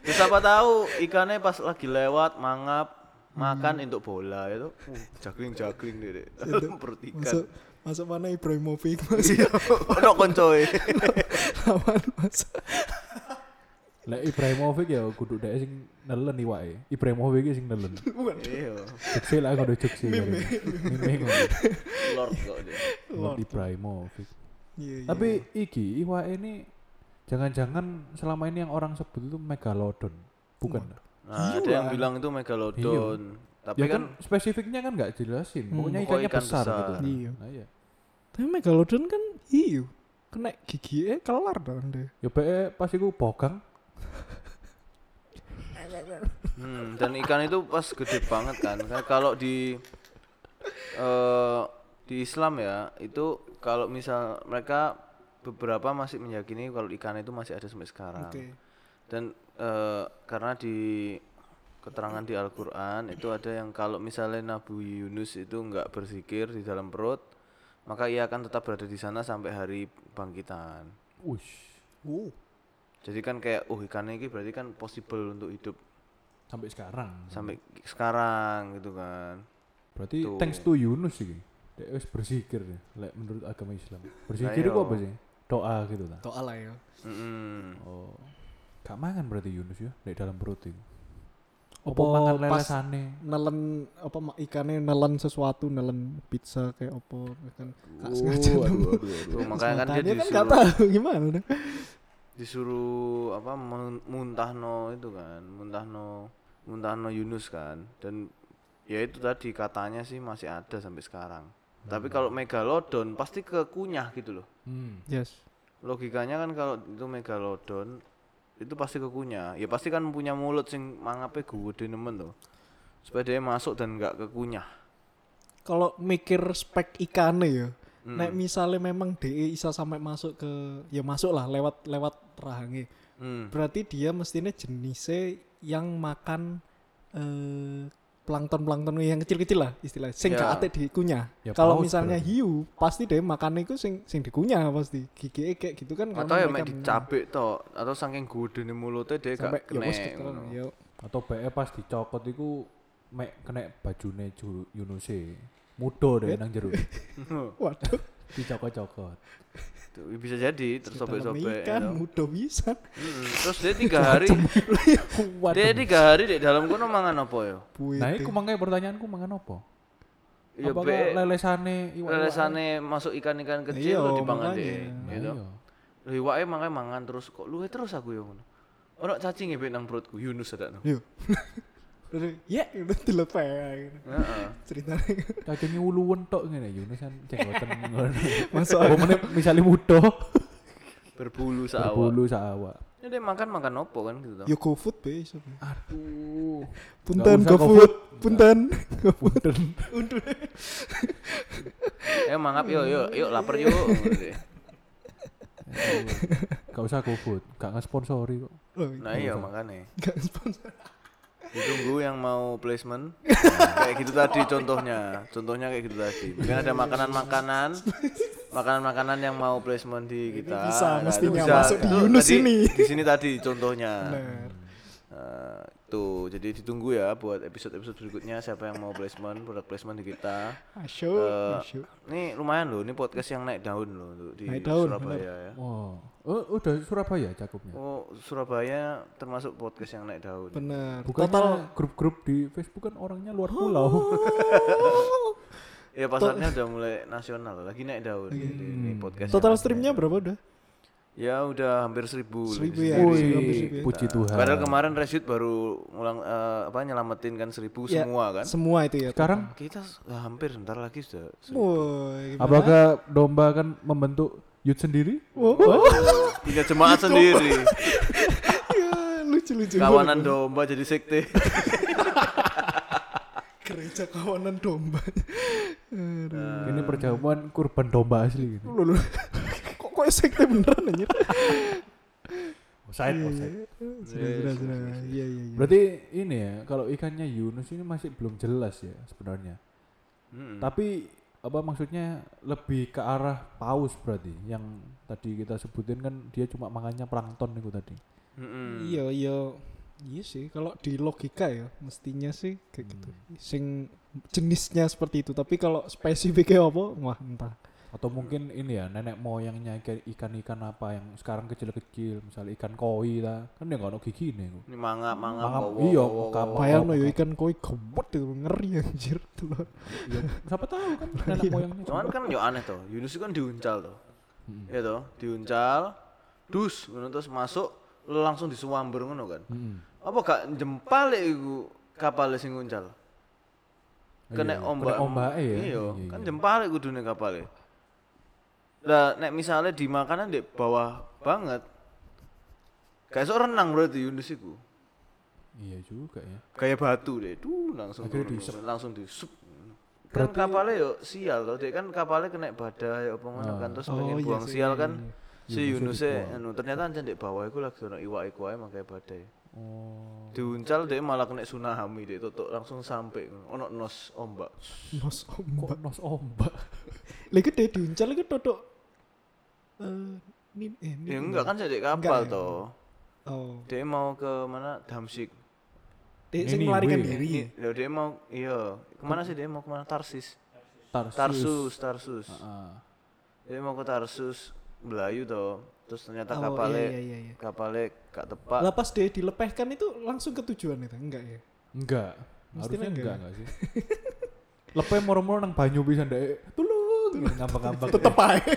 [SPEAKER 3] Ya siapa tahu ikannya pas lagi lewat mangap makan untuk bola itu uh, jagling jagling deh [LAUGHS] perut ikan.
[SPEAKER 2] Masuk masuk mana Ibrahimovic [LAUGHS] masuk
[SPEAKER 3] iya ono koncoe
[SPEAKER 2] lawan masuk.
[SPEAKER 1] Lek Ibrahimovic ya kudu dhek sing nelen iwake. Ibrahimovic sing nelen. [LAUGHS]
[SPEAKER 3] iya
[SPEAKER 1] Jekse lah kudu jekse. Mime ngono.
[SPEAKER 3] lord kok dia
[SPEAKER 1] Lord Ibrahimovic.
[SPEAKER 2] Iya, iya.
[SPEAKER 1] Tapi iki iwake ini jangan-jangan selama ini yang orang sebut itu megalodon. Bukan.
[SPEAKER 3] nah ada
[SPEAKER 2] Iya.
[SPEAKER 3] yang bilang itu megalodon tapi
[SPEAKER 1] ya
[SPEAKER 3] kan
[SPEAKER 1] kan spesifiknya kan nggak jelasin.
[SPEAKER 2] Hmm.
[SPEAKER 1] Pokoknya ikannya
[SPEAKER 3] ikan
[SPEAKER 1] besar,
[SPEAKER 3] besar.
[SPEAKER 1] gitu.
[SPEAKER 2] Iya.
[SPEAKER 1] Nah, iya.
[SPEAKER 2] Tapi Megalodon kan hiu. Kena gigi eh kelar dong deh.
[SPEAKER 1] Ya be pas iku bogang
[SPEAKER 3] Hmm, dan ikan itu pas gede banget kan. Kalau di eh di Islam ya, itu kalau misal mereka beberapa masih meyakini kalau ikan itu masih ada sampai sekarang.
[SPEAKER 2] Oke.
[SPEAKER 3] Dan eh, karena di keterangan di Al-Qur'an itu ada yang kalau misalnya Nabi Yunus itu nggak berzikir di dalam perut, maka ia akan tetap berada di sana sampai hari bangkitan.
[SPEAKER 1] Wush.
[SPEAKER 2] Oh.
[SPEAKER 3] Jadi kan kayak oh ikan ini berarti kan possible untuk hidup
[SPEAKER 1] Sampai sekarang.
[SPEAKER 3] sampai sekarang gitu kan.
[SPEAKER 1] Berarti
[SPEAKER 3] Tuh.
[SPEAKER 1] thanks to Yunus iki. Dia wis berzikir ya, lek menurut agama Islam. Berzikir
[SPEAKER 3] Nah,
[SPEAKER 1] itu
[SPEAKER 3] iya.
[SPEAKER 1] apa sih? Doa gitu ta.
[SPEAKER 2] Toa lah ya.
[SPEAKER 3] Mm-mm.
[SPEAKER 1] Oh. Gak mangan berarti Yunus ya di dalam perut itu. Apa
[SPEAKER 2] Apa
[SPEAKER 1] mangan lelesane?
[SPEAKER 2] nelen apa ma- ikannya nelen sesuatu nelen pizza kayak apa kan gak sengaja
[SPEAKER 1] aduh,
[SPEAKER 3] makanya kan dia
[SPEAKER 2] kan
[SPEAKER 3] disuruh
[SPEAKER 2] tahu gimana
[SPEAKER 3] disuruh apa mun- muntahno itu kan, muntahno muntahno Yunus kan. Dan ya itu tadi katanya sih masih ada sampai sekarang. Tapi kalau megalodon pasti kekunyah gitu loh.
[SPEAKER 1] Hmm.
[SPEAKER 2] Yes.
[SPEAKER 3] Logikanya kan kalau itu megalodon itu pasti kekunyah. Ya pasti kan punya mulut sing mangape gede nemen tuh. Supaya dia masuk dan nggak kekunyah.
[SPEAKER 2] Kalau mikir spek ikannya ya.
[SPEAKER 3] Hmm.
[SPEAKER 2] Nek misalnya memang DE bisa sampai masuk ke ya masuk lah lewat lewat rahangnya.
[SPEAKER 3] Hmm.
[SPEAKER 2] Berarti dia mestinya jenisnya yang makan eh plankton plankton yang kecil-kecil lah istilahnya. Sing
[SPEAKER 3] Ya.
[SPEAKER 2] gak ate dikunyah.
[SPEAKER 1] Ya,
[SPEAKER 2] Kalau misalnya
[SPEAKER 1] berarti.
[SPEAKER 2] hiu pasti dia makan itu sing sing dikunyah pasti. Gigi kayak gitu kan
[SPEAKER 3] Atau ya mek
[SPEAKER 2] mengunyah.
[SPEAKER 3] dicabik tok atau saking gede mulutnya dia
[SPEAKER 2] sampai
[SPEAKER 3] gak
[SPEAKER 2] ya
[SPEAKER 3] kena. ngono.
[SPEAKER 2] ya.
[SPEAKER 1] Atau be pas dicokot iku mek kena bajune Ju- Yunuse. Mudo deh
[SPEAKER 2] Eh?
[SPEAKER 1] nang jero. [LAUGHS]
[SPEAKER 2] Waduh,
[SPEAKER 1] Dicokot-cokot.
[SPEAKER 3] Tuh, bisa jadi tersobek-sobek.
[SPEAKER 2] ikan
[SPEAKER 3] you know.
[SPEAKER 2] mudah bisa.
[SPEAKER 3] Terus dia tiga [LAUGHS] hari, dia tiga hari di dalam kono mangan apa ya?
[SPEAKER 1] Nah, iku makanya pertanyaanku mangan apa?
[SPEAKER 3] Ya be
[SPEAKER 1] lelesane iwak
[SPEAKER 3] lelesane masuk ikan-ikan
[SPEAKER 2] Iya,
[SPEAKER 3] kecil lo dipangan deh,
[SPEAKER 1] Nah,
[SPEAKER 3] gitu.
[SPEAKER 1] iya.
[SPEAKER 3] Lho iwake mangan mangan terus kok luwe terus aku ya ngono. Ono cacing e nang perutku, Yunus ada no. [LAUGHS]
[SPEAKER 2] Udah, ya [LAUGHS] udah dilepeh gitu.
[SPEAKER 3] Heeh.
[SPEAKER 2] ceritanya [LAUGHS]
[SPEAKER 1] Cacingnya uluwen tok ngene Yunus kan cenggoten [LAUGHS] ngono.
[SPEAKER 2] masuk
[SPEAKER 1] Apa meneh misale mudo
[SPEAKER 3] Berbulu saawak.
[SPEAKER 1] berbulu saawak.
[SPEAKER 3] Ya dia makan makan opo kan gitu.
[SPEAKER 2] yo GoFood be iso.
[SPEAKER 1] Aduh.
[SPEAKER 2] punten GoFood punten
[SPEAKER 1] Punten.
[SPEAKER 3] Eh mangap yuk yuk yuk lapar yuk. deh.
[SPEAKER 1] Gak usah GoFood, gak ngesponsori kok.
[SPEAKER 2] Loh,
[SPEAKER 3] Nah iya makanya.
[SPEAKER 2] gak sponsor
[SPEAKER 3] Ditunggu yang mau placement [LAUGHS] kayak gitu tadi contohnya. Contohnya kayak gitu tadi. Mungkin ada makanan-makanan makanan-makanan yang mau placement di kita.
[SPEAKER 2] bisa,
[SPEAKER 3] Nah,
[SPEAKER 2] mestinya
[SPEAKER 3] bisa.
[SPEAKER 2] masuk di Yunus
[SPEAKER 3] tadi
[SPEAKER 2] ini.
[SPEAKER 3] Di sini tadi contohnya.
[SPEAKER 2] benar
[SPEAKER 3] Eh, tuh, jadi ditunggu ya buat episode-episode berikutnya siapa yang mau placement, produk placement di kita.
[SPEAKER 2] asyuk
[SPEAKER 3] Eh,
[SPEAKER 2] asyuk
[SPEAKER 3] Ini lumayan loh, ini podcast yang naik daun loh untuk di
[SPEAKER 2] Naik daun,
[SPEAKER 3] Surabaya ya.
[SPEAKER 1] Oh, oh udah Surabaya cakupnya.
[SPEAKER 3] Oh, Surabaya termasuk podcast yang naik daun.
[SPEAKER 2] benar
[SPEAKER 1] Bukannya
[SPEAKER 2] total
[SPEAKER 1] grup-grup di Facebook kan orangnya luar pulau.
[SPEAKER 3] Ya pasarnya udah mulai nasional, lagi naik daun. Jadi ini
[SPEAKER 1] Hmm.
[SPEAKER 3] podcast.
[SPEAKER 2] total streamnya berapa udah
[SPEAKER 3] Ya udah hampir seribu.
[SPEAKER 2] Seribu ya. Wih, hampir seribu ya.
[SPEAKER 1] puji Tuhan.
[SPEAKER 3] Padahal kemarin Rashid baru ngulang eh, apa nyelamatin kan seribu
[SPEAKER 2] Ya,
[SPEAKER 3] semua kan.
[SPEAKER 2] semua itu ya
[SPEAKER 1] Sekarang
[SPEAKER 3] Kita hampir sebentar lagi sudah.
[SPEAKER 2] Woi,
[SPEAKER 1] apakah domba akan membentuk youth sendiri?
[SPEAKER 2] Wow,
[SPEAKER 3] Punya jemaat sendiri. [LAUGHS]
[SPEAKER 2] ya, lucu lucu
[SPEAKER 3] Kawanan domba jadi sekte. [LAUGHS]
[SPEAKER 2] gereja kawanan domba Aduh.
[SPEAKER 1] Ini perjamuan kurban domba asli gitu.
[SPEAKER 2] Loh, loh. kok kok sekte beneran anjir
[SPEAKER 1] Offside,
[SPEAKER 2] Iya,
[SPEAKER 1] offside.
[SPEAKER 2] iya. Iya, iya.
[SPEAKER 1] Berarti ini ya, kalau ikannya Yunus ini masih belum jelas ya sebenarnya.
[SPEAKER 3] Mm-mm.
[SPEAKER 1] Tapi apa maksudnya lebih ke arah paus berarti yang tadi kita sebutin kan dia cuma makannya plankton itu tadi.
[SPEAKER 2] Iya, iya. Iya sih, kalau di logika ya mestinya sih kayak gitu.
[SPEAKER 1] Hmm.
[SPEAKER 2] Sing jenisnya seperti itu, tapi kalau spesifiknya apa, wah entah.
[SPEAKER 1] Atau mungkin ini ya nenek moyangnya ikan- ikan-ikan apa yang sekarang kecil-kecil, misalnya ikan koi lah, kan dia nggak ada gigi nih.
[SPEAKER 3] Ini manga manga
[SPEAKER 1] Mangap,
[SPEAKER 3] wow,
[SPEAKER 1] iya,
[SPEAKER 3] wow.
[SPEAKER 2] Bayang no ya ikan koi gembet itu ngeri anjir telur.
[SPEAKER 1] Iya, siapa tahu kan [LAUGHS] nenek
[SPEAKER 2] Iya.
[SPEAKER 1] moyangnya.
[SPEAKER 3] Cuman kan yo aneh toh. Yunus itu kan diuncal toh.
[SPEAKER 1] Mm-mm.
[SPEAKER 3] Iya toh, diuncal, dus, terus masuk langsung disuamber ngono kan.
[SPEAKER 1] Mm-mm.
[SPEAKER 3] Apa gak jempal iku kapal sing nguncal? Kena
[SPEAKER 1] Iya,
[SPEAKER 3] ombak.
[SPEAKER 1] kena ombake ya.
[SPEAKER 3] Iya, kan jempal kudune kapal Lah nek misalnya di makanan di bawah banget. Kayak sok renang berarti Yunus iku.
[SPEAKER 1] Iya juga ya.
[SPEAKER 3] Kayak batu deh, tuh langsung turun,
[SPEAKER 1] diisep.
[SPEAKER 3] langsung disup. Kan
[SPEAKER 1] Berarti-
[SPEAKER 3] kapalnya yo sial loh, dek kan kapalnya kena badai apa ngono kan
[SPEAKER 1] Ah.
[SPEAKER 3] terus
[SPEAKER 2] Oh,
[SPEAKER 3] pengen
[SPEAKER 2] iya
[SPEAKER 3] buang sial
[SPEAKER 2] iya,
[SPEAKER 3] kan.
[SPEAKER 2] iya.
[SPEAKER 3] Si
[SPEAKER 1] Yunusnya
[SPEAKER 3] Yunus
[SPEAKER 1] dibuang.
[SPEAKER 3] anu ternyata ancen di bawah iku lagi ono iwak iku ae makanya badai.
[SPEAKER 1] Oh.
[SPEAKER 3] Diuncal dia malah kena tsunami deh, tutuk langsung sampai ono nos ombak.
[SPEAKER 2] Nos
[SPEAKER 1] Kok
[SPEAKER 2] ombak.
[SPEAKER 1] nos ombak? [LAUGHS]
[SPEAKER 2] Lagi deh diuncal lagi totok. Eh, ini eh ini.
[SPEAKER 3] Ya enggak kan jadi kapal
[SPEAKER 2] ya?
[SPEAKER 3] toh.
[SPEAKER 2] Oh.
[SPEAKER 3] Dia mau ke mana? Damsik.
[SPEAKER 2] Dia sing melarikan diri.
[SPEAKER 3] loh, dia mau iya, ke mana sih dia mau ke mana? Tarsis.
[SPEAKER 1] Tarsus.
[SPEAKER 3] Tarsus, Tarsus.
[SPEAKER 1] Heeh.
[SPEAKER 3] Dia mau ke Tarsus, Melayu toh. Terus ternyata
[SPEAKER 2] Oh,
[SPEAKER 3] kapalnya
[SPEAKER 2] iya, iya, iya.
[SPEAKER 3] kapalnya gak tepat.
[SPEAKER 2] Lah pas dia dilepehkan itu langsung ke tujuan itu enggak ya?
[SPEAKER 1] Enggak.
[SPEAKER 2] Mestinya
[SPEAKER 1] Harusnya
[SPEAKER 2] enggak
[SPEAKER 1] enggak
[SPEAKER 2] ya?
[SPEAKER 1] enggak sih. Lepe moro-moro nang banyu bisa ndek. Tulung ngambang-ngambang.
[SPEAKER 2] Tetep aja.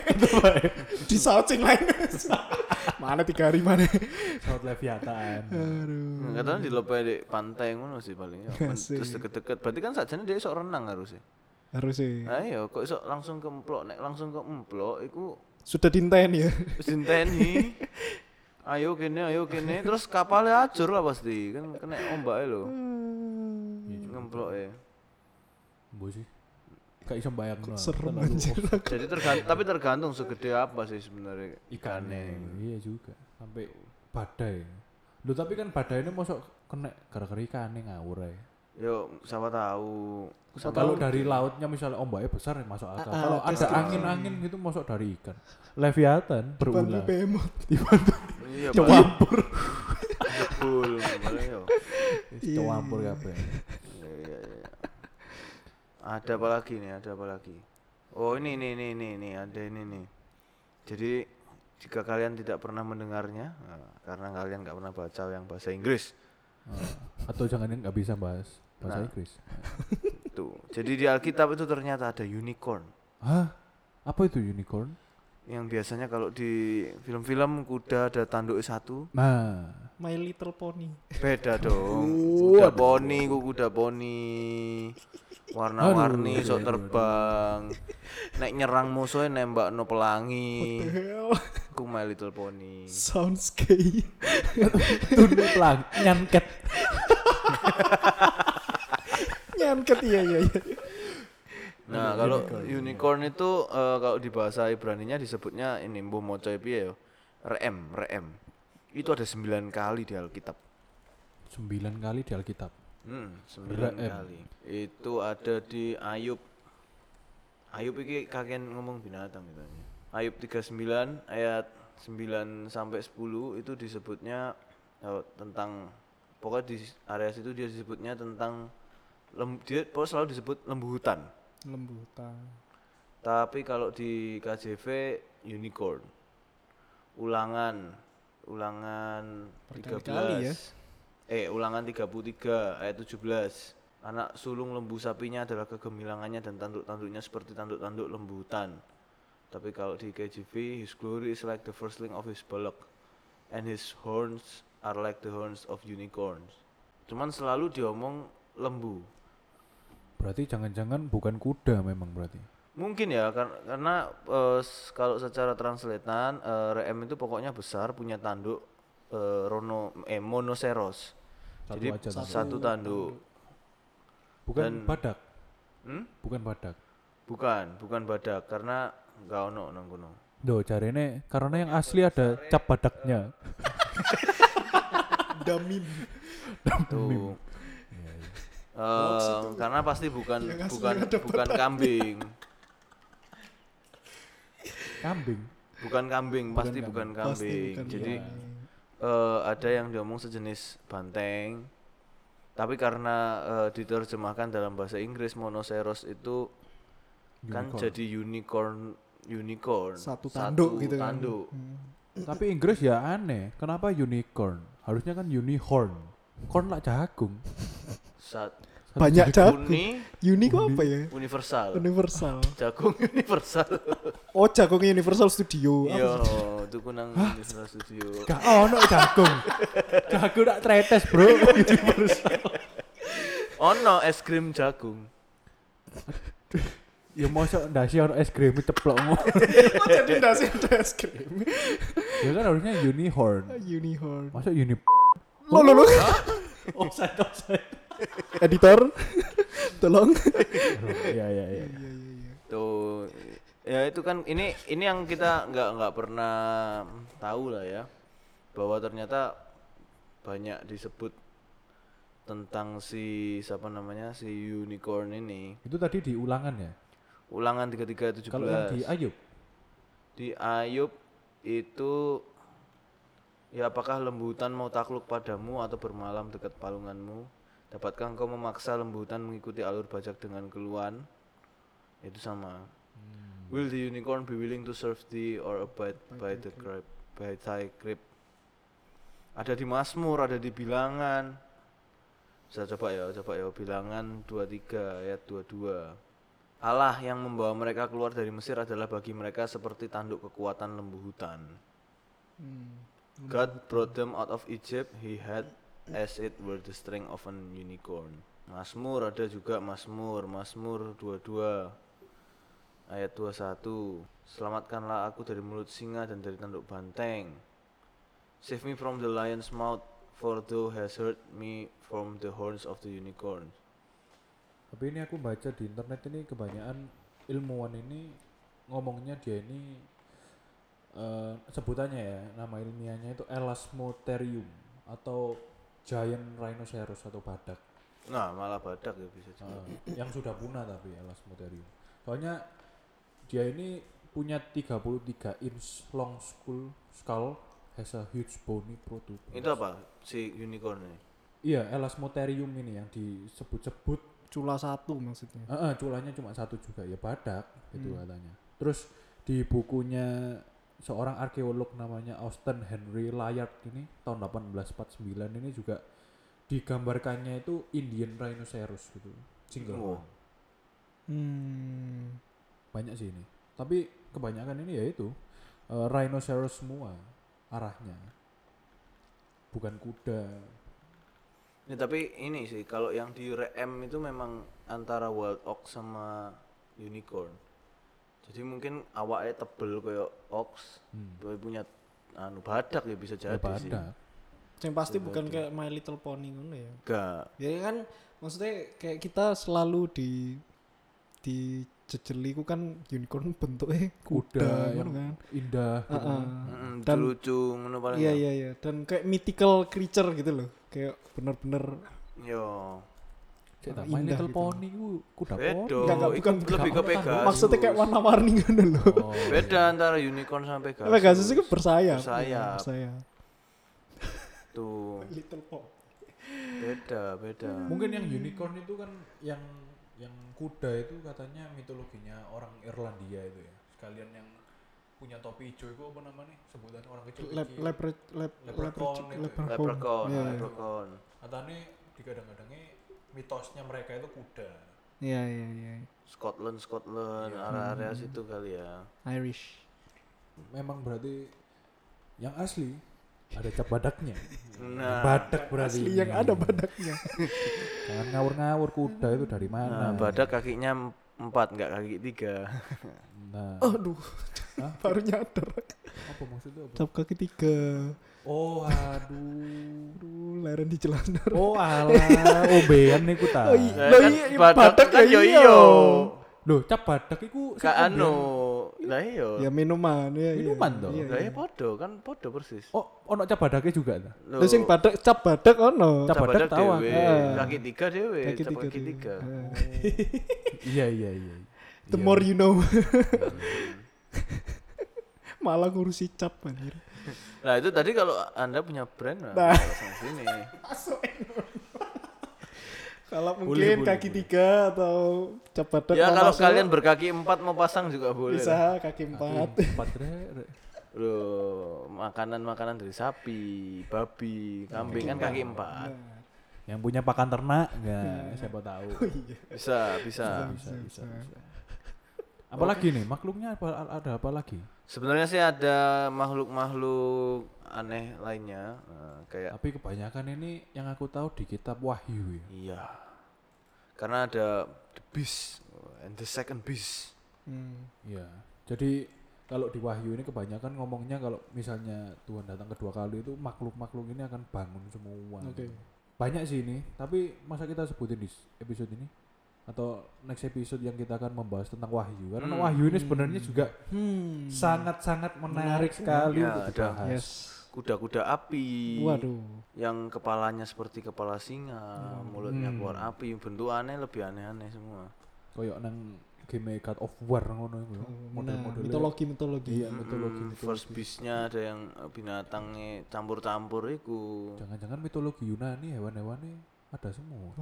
[SPEAKER 2] [LAUGHS] Di saut sing lain. mana tiga hari mana?
[SPEAKER 1] Saut Leviathan.
[SPEAKER 2] Aduh.
[SPEAKER 3] Katanya di lope di pantai ngono sih paling. Terus deket-deket. Berarti kan sajane dia sok renang harusnya.
[SPEAKER 2] Harus sih.
[SPEAKER 3] Nah iya, kok iso langsung ke emplok, nek langsung ke emplok iku
[SPEAKER 2] Sudah dinten ya.
[SPEAKER 3] wis dinteni. ayo kene, ayo kene, terus kapalnya acur lah pasti, kan kena ombak lho.
[SPEAKER 1] Iya juga.
[SPEAKER 3] Ngemplok ya.
[SPEAKER 1] Mbok sih. Kayak iso bayangno.
[SPEAKER 2] Serem anjir.
[SPEAKER 3] Jadi tergantung, tapi tergantung segede apa sih sebenarnya
[SPEAKER 1] ikannya.
[SPEAKER 3] ikannya.
[SPEAKER 1] Iya juga. Sampai badai. Lu tapi kan badai ini mosok kena gara-gara ikannya ngawur ya.
[SPEAKER 3] Yo, siapa tahu. Siapa
[SPEAKER 1] Kalau
[SPEAKER 3] tahu.
[SPEAKER 1] dari lautnya misalnya ombaknya besar ya masuk akal.
[SPEAKER 2] Ah,
[SPEAKER 1] Kalau ada angin-angin gitu masuk dari ikan. Leviathan berulah.
[SPEAKER 2] behemoth. [LAUGHS]
[SPEAKER 3] Iya. Jebul, yo.
[SPEAKER 2] Iya,
[SPEAKER 1] Campur
[SPEAKER 2] iya.
[SPEAKER 1] kabeh.
[SPEAKER 3] Iya, iya, iya. Ada apa lagi nih? Ada apa lagi? Oh ini ini ini ini, ini ada ini nih. Jadi jika kalian tidak pernah mendengarnya, nah, karena kalian nggak pernah baca yang bahasa Inggris,
[SPEAKER 1] Ah, Atau jangan nggak bisa bahas bahasa
[SPEAKER 3] Nah.
[SPEAKER 1] Inggris. [LAUGHS]
[SPEAKER 3] tuh. Jadi di Alkitab itu ternyata ada unicorn.
[SPEAKER 1] Hah? Apa itu unicorn?
[SPEAKER 3] Yang biasanya kalau di film-film kuda ada tanduk satu,
[SPEAKER 1] Nah,
[SPEAKER 2] My Little Pony.
[SPEAKER 3] beda dong. Kuda poni, ku kuda poni. Warna-warni sok terbang. Nek nyerang musuhnya nembak no pelangi. Ku My Little Pony.
[SPEAKER 2] Sounds gay. [LAUGHS]
[SPEAKER 1] tunduk pelang, nyanket. [LAUGHS]
[SPEAKER 2] Nyanket iya iya iya.
[SPEAKER 3] Nah, kalau unicorn itu eh, kalau di bahasa Ibraninya disebutnya ini mbuh maca piye ya? Reem, reem. Itu ada sembilan kali di Alkitab.
[SPEAKER 1] Sembilan kali di Alkitab.
[SPEAKER 3] Hmm, sembilan
[SPEAKER 1] Reem.
[SPEAKER 3] kali. Itu ada di Ayub. Ayub iki kakek ngomong binatang gitu. Ayub 39 ayat 9 sampai 10 itu disebutnya eh, tentang pokoknya di area situ dia disebutnya tentang lem, dia pokoknya selalu disebut lembu hutan.
[SPEAKER 2] Lembutan.
[SPEAKER 3] Tapi kalau di KJV unicorn. Ulangan ulangan
[SPEAKER 2] Berkali-kali
[SPEAKER 3] 13.
[SPEAKER 2] ya.
[SPEAKER 3] Eh, ulangan 33 ayat 17. Anak sulung lembu sapinya adalah kegemilangannya dan tanduk-tanduknya seperti tanduk-tanduk lembu hutan. Tapi kalau di KJV, his glory is like the firstling of his bullock, and his horns are like the horns of unicorns. Cuman selalu diomong lembu.
[SPEAKER 1] Berarti jangan-jangan bukan kuda memang berarti.
[SPEAKER 3] Mungkin ya kar- karena eh, s- kalau secara translatean eh, reem itu pokoknya besar punya tanduk eh, rono eh monoceros.
[SPEAKER 1] Satu
[SPEAKER 3] Jadi
[SPEAKER 1] aja tanduk.
[SPEAKER 3] satu tanduk.
[SPEAKER 1] Bukan
[SPEAKER 3] dan-
[SPEAKER 1] badak.
[SPEAKER 3] Hmm?
[SPEAKER 1] Bukan badak.
[SPEAKER 3] Bukan, bukan badak karena enggak ono nang kono.
[SPEAKER 1] Do carene karena yang asli ada cap badaknya. [LAUGHS]
[SPEAKER 2] Damim.
[SPEAKER 3] Tuh. Eh, karena pasti bukan bukan bukan kambing.
[SPEAKER 1] Kambing.
[SPEAKER 3] Bukan kambing, pasti
[SPEAKER 1] Bukan
[SPEAKER 3] bukan
[SPEAKER 2] Pasti
[SPEAKER 3] kambing.
[SPEAKER 2] bukan
[SPEAKER 3] Jadi
[SPEAKER 2] Damim.
[SPEAKER 3] eh, ada yang diomong sejenis banteng. Tapi karena eh, diterjemahkan dalam bahasa Inggris monoceros itu kan
[SPEAKER 1] Unicorn.
[SPEAKER 3] jadi unicorn unicorn
[SPEAKER 2] Satu tanduk gitu kan.
[SPEAKER 3] tanduk.
[SPEAKER 2] Hmm.
[SPEAKER 1] Tapi Inggris ya aneh. Kenapa unicorn? Harusnya kan unicorn. Corn lah jagung. [LAUGHS]
[SPEAKER 3] Sat
[SPEAKER 2] Banyak jagung.
[SPEAKER 3] uni
[SPEAKER 2] Uni kok apa ya?
[SPEAKER 3] universal.
[SPEAKER 2] Universal.
[SPEAKER 3] Jagung universal. [LAUGHS]
[SPEAKER 2] Oh, jagung Universal Studio.
[SPEAKER 3] Iya,
[SPEAKER 2] sih?
[SPEAKER 3] itu kunang Universal Studio.
[SPEAKER 1] Gak ono jagung. jagung tak tretes, Bro. [LAUGHS]
[SPEAKER 3] Ono es krim jagung.
[SPEAKER 1] ya mosok ndasi ono es krim ceplok [LAUGHS]
[SPEAKER 2] Oh, jadi nasi ada es krim.
[SPEAKER 1] ya kan harusnya unicorn.
[SPEAKER 2] Unicorn.
[SPEAKER 1] Masa uni
[SPEAKER 2] Lo lo lo.
[SPEAKER 1] offside offside.
[SPEAKER 2] Editor. [LAUGHS] Tolong.
[SPEAKER 1] Iya iya iya.
[SPEAKER 2] Iya iya iya.
[SPEAKER 3] Tuh ya itu kan ini ini yang kita nggak nggak pernah tahu lah ya bahwa ternyata banyak disebut tentang si siapa namanya si unicorn ini
[SPEAKER 1] Itu tadi di ulangan ya.
[SPEAKER 3] ulangan 3317
[SPEAKER 1] Kalau yang di Ayub
[SPEAKER 3] di Ayub itu ya apakah lembutan mau takluk padamu atau bermalam dekat palunganmu dapatkah engkau memaksa lembutan mengikuti alur bajak dengan keluhan? Itu sama. Will the unicorn be willing to serve thee or abide by the grip by thy grip ada di Mazmur ada di bilangan. Saya coba ya coba ya. Bilangan 23 ayat 22 Allah yang membawa mereka keluar dari Mesir adalah bagi mereka seperti tanduk kekuatan lembu hutan.
[SPEAKER 2] Hmm.
[SPEAKER 3] God brought them out of Egypt, he had as it were the strength of an unicorn. Mazmur ada juga Mazmur, Mazmur 22 ayat 21. Selamatkanlah aku dari mulut singa dan dari tanduk banteng. Save me from the lion's mouth, for thou hast heard me from the horns of the unicorn.
[SPEAKER 1] Tapi ini aku baca di internet ini kebanyakan ilmuwan ini ngomongnya dia ini eh, sebutannya ya nama ilmiahnya itu Elasmotherium atau giant rhinoceros atau badak
[SPEAKER 3] Nah, malah badak ya bisa juga.
[SPEAKER 1] Eh, yang sudah punah tapi Elasmotherium. Soalnya dia ini punya 33 inch long skull skull has a huge bony protubers.
[SPEAKER 3] Itu apa? Si unicorn ini.
[SPEAKER 1] Iya, Elasmotherium ini yang disebut-sebut
[SPEAKER 2] Cula satu maksudnya.
[SPEAKER 1] Heeh, culanya cuma satu juga ya badak itu
[SPEAKER 2] Hmm.
[SPEAKER 1] katanya. Terus di bukunya seorang arkeolog namanya Austin Henry Layard ini tahun 1849 ini juga digambarkannya itu Indian rhinoceros gitu. Single
[SPEAKER 3] Oh.
[SPEAKER 1] horn.
[SPEAKER 2] Hmm.
[SPEAKER 1] Banyak sih ini. Tapi kebanyakan ini ya itu eh, rhinoceros semua arahnya. Bukan kuda.
[SPEAKER 3] Ya, tapi ini sih kalau yang di RM itu memang antara wild ox sama unicorn. Jadi mungkin awaknya tebel kayak ox,
[SPEAKER 1] Hmm.
[SPEAKER 3] punya anu badak ya bisa
[SPEAKER 1] Ya,
[SPEAKER 3] jadi sih.
[SPEAKER 1] badak.
[SPEAKER 2] Yang pasti
[SPEAKER 3] Coba
[SPEAKER 2] bukan
[SPEAKER 3] tuh.
[SPEAKER 2] kayak My Little Pony ngono ya.
[SPEAKER 3] Enggak.
[SPEAKER 2] Ya kan maksudnya kayak kita selalu di di jejeli ku kan unicorn bentuknya kuda,
[SPEAKER 1] Kuda
[SPEAKER 2] ngono
[SPEAKER 1] yang
[SPEAKER 2] kan.
[SPEAKER 1] indah
[SPEAKER 2] Heeh.
[SPEAKER 1] kan.
[SPEAKER 3] Mm,
[SPEAKER 2] Dan-
[SPEAKER 3] lucu ngono paling.
[SPEAKER 2] Iya
[SPEAKER 3] ya.
[SPEAKER 2] iya iya dan kayak mythical creature gitu loh. Kayak bener-bener
[SPEAKER 3] Yo.
[SPEAKER 1] Cek tak,
[SPEAKER 2] Indah
[SPEAKER 1] My Little
[SPEAKER 2] gitu.
[SPEAKER 1] Pony ku kuda
[SPEAKER 3] Bedo.
[SPEAKER 1] poni.
[SPEAKER 2] Enggak, enggak,
[SPEAKER 3] iku
[SPEAKER 2] bukan-
[SPEAKER 3] lebih ke. Pegasus.
[SPEAKER 2] maksudnya kayak warna-warni ngono loh.
[SPEAKER 1] Oh. [LAUGHS]
[SPEAKER 3] Beda antara unicorn sama Pegasus.
[SPEAKER 2] Pegasus itu bersayap.
[SPEAKER 3] Bersayap.
[SPEAKER 2] Iya, bersayap.
[SPEAKER 3] Tuh,
[SPEAKER 2] Little Pony.
[SPEAKER 3] beda, beda.
[SPEAKER 1] Mungkin yang unicorn itu kan yang yang kuda itu katanya mitologinya orang Irlandia itu ya. Sekalian yang punya topi hijau itu apa namanya? Sebutan orang kecil
[SPEAKER 2] Lep lepre lep
[SPEAKER 1] Leprechaun
[SPEAKER 2] lepre-
[SPEAKER 1] itu.
[SPEAKER 2] leprechaun.
[SPEAKER 3] Leprechaun,
[SPEAKER 2] Iya, iya.
[SPEAKER 3] leprechaun.
[SPEAKER 1] Katanya digadang-gadangnya mitosnya mereka itu kuda.
[SPEAKER 2] Iya iya iya.
[SPEAKER 3] Scotland, Scotland,
[SPEAKER 1] Iya.
[SPEAKER 3] area-area
[SPEAKER 2] Hmm.
[SPEAKER 3] situ kali ya.
[SPEAKER 2] Irish.
[SPEAKER 1] Memang berarti yang asli ada cap badaknya. [LAUGHS]
[SPEAKER 3] Nah,
[SPEAKER 1] badak berarti.
[SPEAKER 2] Asli yang ada badaknya. [LAUGHS]
[SPEAKER 1] Jangan ngawur-ngawur kuda itu dari mana?
[SPEAKER 3] Nah, badak kakinya em- empat, nggak kaki tiga.
[SPEAKER 1] Nah,
[SPEAKER 2] Aduh,
[SPEAKER 1] Hah? [LAUGHS]
[SPEAKER 2] baru nyadar.
[SPEAKER 1] apa maksudnya apa?
[SPEAKER 2] Cap kaki tiga.
[SPEAKER 1] Oh, aduh.
[SPEAKER 2] Aduh, leren di celana.
[SPEAKER 1] Oh, alah, obean nih ku ta.
[SPEAKER 2] Oh, iya.
[SPEAKER 3] Lah, kan
[SPEAKER 2] iya,
[SPEAKER 3] badak
[SPEAKER 2] badak
[SPEAKER 3] kan
[SPEAKER 2] ya
[SPEAKER 3] yo
[SPEAKER 2] iya.
[SPEAKER 3] iyo.
[SPEAKER 1] Loh, cap badak iku
[SPEAKER 3] Kak anu, lah iyo.
[SPEAKER 2] Ya minuman ya. iya.
[SPEAKER 1] Minuman toh?
[SPEAKER 2] Iya,
[SPEAKER 3] Lah
[SPEAKER 2] iya.
[SPEAKER 3] iya podo kan podo persis.
[SPEAKER 1] Oh, ono cap badaknya juga ta?
[SPEAKER 2] Terus sing badak cap badak ono.
[SPEAKER 1] Cap badak tahu aku.
[SPEAKER 3] dewe,
[SPEAKER 2] Ah.
[SPEAKER 3] kaki tiga dewe,
[SPEAKER 2] Kaki
[SPEAKER 3] cap
[SPEAKER 2] tiga
[SPEAKER 3] kaki tiga.
[SPEAKER 2] Ah. [LAUGHS]
[SPEAKER 1] Iya, iya, iya.
[SPEAKER 2] The
[SPEAKER 1] Iya.
[SPEAKER 2] more you know. [LAUGHS] Malah ngurusi cap anjir.
[SPEAKER 3] Nah itu tadi kalau anda punya brand, nah,
[SPEAKER 2] Nah.
[SPEAKER 3] langsung sini. [LAUGHS]
[SPEAKER 2] Kalau mungkin
[SPEAKER 1] boleh,
[SPEAKER 2] kaki
[SPEAKER 1] boleh.
[SPEAKER 2] tiga atau badan
[SPEAKER 3] Ya kalau
[SPEAKER 2] masuk,
[SPEAKER 3] kalian berkaki empat mau pasang juga boleh.
[SPEAKER 2] bisa
[SPEAKER 3] lah.
[SPEAKER 2] kaki empat.
[SPEAKER 1] Empat rek, rek.
[SPEAKER 3] Loh, makanan-makanan dari sapi, babi, kambing kan kaki empat.
[SPEAKER 2] Nah,
[SPEAKER 1] Yang punya pakan ternak, enggak, siapa tahu.
[SPEAKER 2] iya.
[SPEAKER 3] Bisa, bisa.
[SPEAKER 1] bisa, bisa,
[SPEAKER 2] bisa.
[SPEAKER 1] bisa. Apalagi nih, makhluknya apa, ada apa lagi?
[SPEAKER 3] Sebenarnya sih ada makhluk-makhluk aneh lainnya, eh, kayak
[SPEAKER 1] Tapi kebanyakan ini yang aku tahu di kitab Wahyu ya.
[SPEAKER 3] iya. Karena ada the beast and the second beast.
[SPEAKER 2] Hmm.
[SPEAKER 1] Iya. Jadi kalau di Wahyu ini kebanyakan ngomongnya kalau misalnya Tuhan datang kedua kali itu makhluk-makhluk ini akan bangun semua.
[SPEAKER 2] Oke.
[SPEAKER 1] Banyak sih ini, tapi masa kita sebutin di episode ini atau next episode yang kita akan membahas tentang Wahyu. Karena
[SPEAKER 3] Hmm.
[SPEAKER 1] Wahyu ini sebenarnya juga
[SPEAKER 2] Hmm.
[SPEAKER 1] sangat-sangat menarik,
[SPEAKER 2] Menarik,
[SPEAKER 1] sekali
[SPEAKER 3] ya.
[SPEAKER 1] untuk dibahas.
[SPEAKER 2] Yes.
[SPEAKER 3] Kuda-kuda api.
[SPEAKER 2] Waduh.
[SPEAKER 3] Yang kepalanya seperti kepala singa, mulutnya
[SPEAKER 1] Hmm.
[SPEAKER 3] keluar api, bentukannya lebih aneh-aneh semua.
[SPEAKER 1] Kayak nang game God of War ngono iku.
[SPEAKER 2] Nah,
[SPEAKER 1] Model-modelnya.
[SPEAKER 2] mitologi mitologi.
[SPEAKER 1] Iya, mitologi,
[SPEAKER 3] Mm,
[SPEAKER 1] mitologi.
[SPEAKER 3] First beast-nya ada yang binatangnya campur-campur itu.
[SPEAKER 1] Jangan-jangan mitologi Yunani hewan-hewannya ada semua.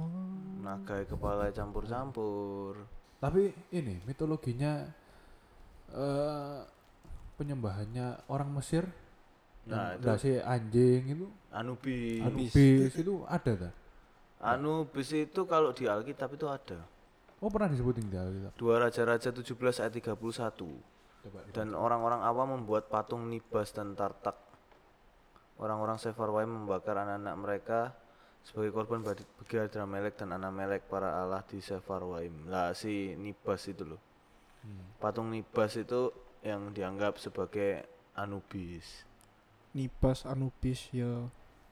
[SPEAKER 3] Naga kepala campur-campur.
[SPEAKER 1] Tapi ini mitologinya eh penyembahannya orang Mesir
[SPEAKER 3] Nah, itu
[SPEAKER 1] dasi anjing itu
[SPEAKER 3] Anubis.
[SPEAKER 1] Anubis itu ada tak?
[SPEAKER 3] Anubis itu kalau di Alkitab itu ada.
[SPEAKER 1] Oh pernah disebutin di Alkitab.
[SPEAKER 3] Dua Raja-Raja 17 ayat 31.
[SPEAKER 1] Coba.
[SPEAKER 3] Dan orang-orang awam membuat patung Nibas dan Tartak. Orang-orang Sefarwaim membakar anak-anak mereka sebagai korban bagi bagi Adramelek dan Anamelek para allah di Sefarwaim. Lah si Nibas itu loh.
[SPEAKER 1] Hmm.
[SPEAKER 3] Patung Nibas itu yang dianggap sebagai Anubis.
[SPEAKER 2] Nibas Anubis ya.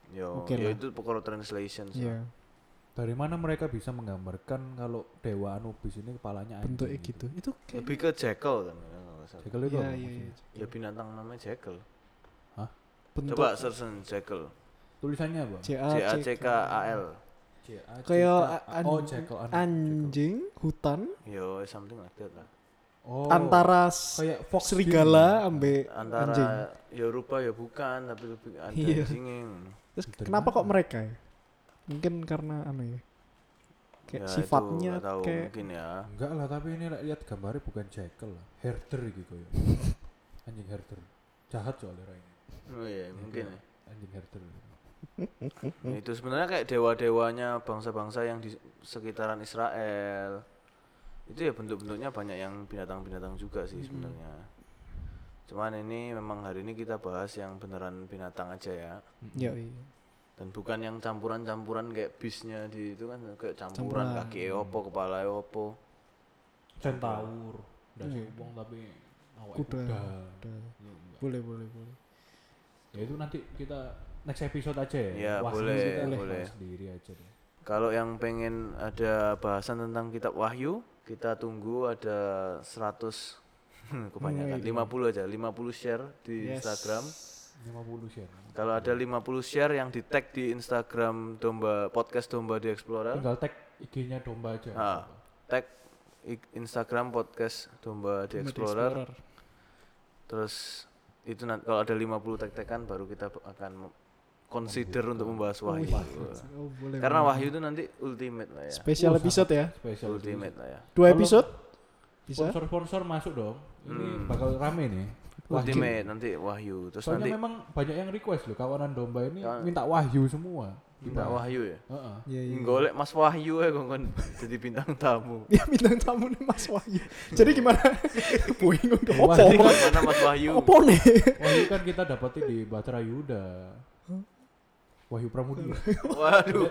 [SPEAKER 3] Yo,
[SPEAKER 2] Oke
[SPEAKER 3] ya
[SPEAKER 2] lah.
[SPEAKER 3] itu pokoknya translation. so.
[SPEAKER 2] Iya.
[SPEAKER 1] Dari mana mereka bisa menggambarkan kalau dewa Anubis ini kepalanya anjing?
[SPEAKER 2] Bentuknya gitu. Itu kayak
[SPEAKER 3] Lebih ke Jekyll kan.
[SPEAKER 1] Jekyll itu
[SPEAKER 2] Iya,
[SPEAKER 1] apa
[SPEAKER 2] iya,
[SPEAKER 1] maksudnya?
[SPEAKER 2] iya.
[SPEAKER 3] Ya binatang namanya Jekyll.
[SPEAKER 2] Bentuk
[SPEAKER 3] Coba search Jekyll.
[SPEAKER 1] Tulisannya apa?
[SPEAKER 2] C A
[SPEAKER 3] J A C K A L.
[SPEAKER 2] Kayak an-
[SPEAKER 1] oh
[SPEAKER 2] anjing hutan
[SPEAKER 3] Yo something like that lah.
[SPEAKER 1] Oh,
[SPEAKER 2] antara
[SPEAKER 1] kayak fox
[SPEAKER 2] serigala ambe
[SPEAKER 3] Antara
[SPEAKER 2] anjing.
[SPEAKER 3] ya rupa ya bukan tapi lebih ada
[SPEAKER 2] Iya.
[SPEAKER 3] anjingnya.
[SPEAKER 2] Terus
[SPEAKER 1] Dari
[SPEAKER 2] kenapa kok mereka ya? Mungkin karena anu ya. Kayak
[SPEAKER 3] Ya, itu
[SPEAKER 2] sifatnya
[SPEAKER 3] nggak tahu,
[SPEAKER 2] kayak
[SPEAKER 3] mungkin ya.
[SPEAKER 1] Enggak lah, tapi ini li- lihat gambarnya bukan Jekyll lah. Herder gitu [LAUGHS] ya. Anjing herder. Jahat soalnya Rai ini.
[SPEAKER 3] Oh iya, mungkin ya.
[SPEAKER 1] Anjing herder.
[SPEAKER 3] Itu sebenarnya kayak dewa-dewanya bangsa-bangsa yang di sekitaran Israel. Itu ya bentuk-bentuknya banyak yang binatang-binatang juga sih sebenarnya. Cuman ini memang hari ini kita bahas yang beneran binatang aja ya.
[SPEAKER 2] ya iya.
[SPEAKER 3] Dan bukan yang campuran-campuran kayak bisnya di itu kan kayak campuran,
[SPEAKER 2] Campuran.
[SPEAKER 3] kaki opo, kepala opo.
[SPEAKER 1] Centaur. Dasi
[SPEAKER 2] Hmm.
[SPEAKER 1] tapi awak
[SPEAKER 2] Kuda.
[SPEAKER 1] kuda.
[SPEAKER 2] Udah.
[SPEAKER 1] Ya, enggak.
[SPEAKER 2] Boleh boleh boleh.
[SPEAKER 1] Ya itu nanti kita next episode aja ya.
[SPEAKER 3] Ya,
[SPEAKER 1] Wahyu
[SPEAKER 3] boleh,
[SPEAKER 1] bahas
[SPEAKER 3] boleh.
[SPEAKER 1] sendiri aja deh.
[SPEAKER 3] Kalau yang pengen ada bahasan tentang kitab Wahyu, kita tunggu ada 100 kebanyakan
[SPEAKER 2] Hmm,
[SPEAKER 3] 50 aja, 50 share di
[SPEAKER 2] Yes.
[SPEAKER 3] Instagram.
[SPEAKER 1] 50 share.
[SPEAKER 3] Kalau ada 50 share yang di tag di Instagram Domba Podcast Domba di Explorer,
[SPEAKER 1] Tinggal tag IG-nya domba aja.
[SPEAKER 3] Ah. tag Instagram Podcast Domba di Explorer, terus itu nanti kalau ada 50 tag-tagan baru kita b- consider untuk membahas
[SPEAKER 2] Oh,
[SPEAKER 3] Wahyu.
[SPEAKER 2] iya. Oh, boleh.
[SPEAKER 3] Karena
[SPEAKER 2] boleh.
[SPEAKER 3] Wahyu itu nanti ultimate lah ya.
[SPEAKER 2] spesial
[SPEAKER 1] Oh,
[SPEAKER 2] episode ya.
[SPEAKER 1] Spesial
[SPEAKER 3] Ultimate lah ya.
[SPEAKER 2] Dua episode? Bisa?
[SPEAKER 1] Sponsor-sponsor masuk dong. Ini
[SPEAKER 3] Hmm.
[SPEAKER 1] bakal rame nih. Wahyu.
[SPEAKER 3] Ultimate nanti Wahyu. Terus
[SPEAKER 1] Soalnya
[SPEAKER 3] nanti
[SPEAKER 1] memang banyak yang request loh kawanan domba ini
[SPEAKER 3] Kawan-
[SPEAKER 1] minta wahyu semua.
[SPEAKER 3] minta. Wahyu ya.
[SPEAKER 1] Heeh.
[SPEAKER 2] Iya iya.
[SPEAKER 3] Golek Mas Wahyu ya kon jadi bintang tamu. [LAUGHS]
[SPEAKER 2] Ya bintang tamu nih Mas Wahyu. Jadi gimana? [LAUGHS] Bingung dong.
[SPEAKER 1] Wah,
[SPEAKER 2] Apa?
[SPEAKER 3] Jadi mana Mas Wahyu?
[SPEAKER 2] Apa nih?
[SPEAKER 1] Wahyu kan kita dapetin di Batra Yuda. Wahyu Pramudia.
[SPEAKER 3] Waduh,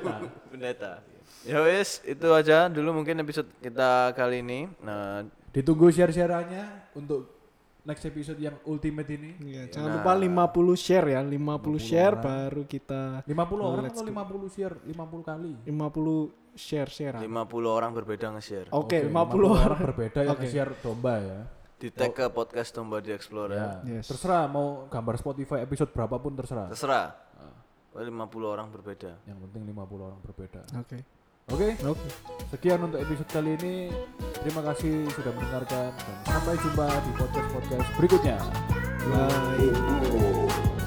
[SPEAKER 3] pendeta. Ya wes, itu aja dulu mungkin episode kita kali ini. Nah,
[SPEAKER 1] Ditunggu share-shareannya untuk next episode yang ultimate ini.
[SPEAKER 2] Iya, jangan
[SPEAKER 3] Nah.
[SPEAKER 2] lupa 50 share ya. 50 share
[SPEAKER 1] orang.
[SPEAKER 2] baru kita
[SPEAKER 1] 50 orang atau
[SPEAKER 2] go.
[SPEAKER 1] 50 share 50 kali?
[SPEAKER 2] 50 share share.
[SPEAKER 3] 50 orang berbeda nge-share.
[SPEAKER 2] Oke,
[SPEAKER 1] Oke,
[SPEAKER 2] 50 orang.
[SPEAKER 1] berbeda yang
[SPEAKER 2] Oke.
[SPEAKER 1] share domba ya.
[SPEAKER 3] Di tag ke podcast Domba di Explorer.
[SPEAKER 1] Ya,
[SPEAKER 2] Yes.
[SPEAKER 1] Terserah mau gambar Spotify episode berapapun terserah.
[SPEAKER 3] Terserah. Pokoknya 50 orang berbeda.
[SPEAKER 1] Yang penting 50 orang berbeda.
[SPEAKER 2] Oke.
[SPEAKER 1] Oke,
[SPEAKER 2] Oke.
[SPEAKER 1] sekian untuk episode kali ini. Terima kasih sudah mendengarkan dan sampai jumpa di podcast-podcast berikutnya. bye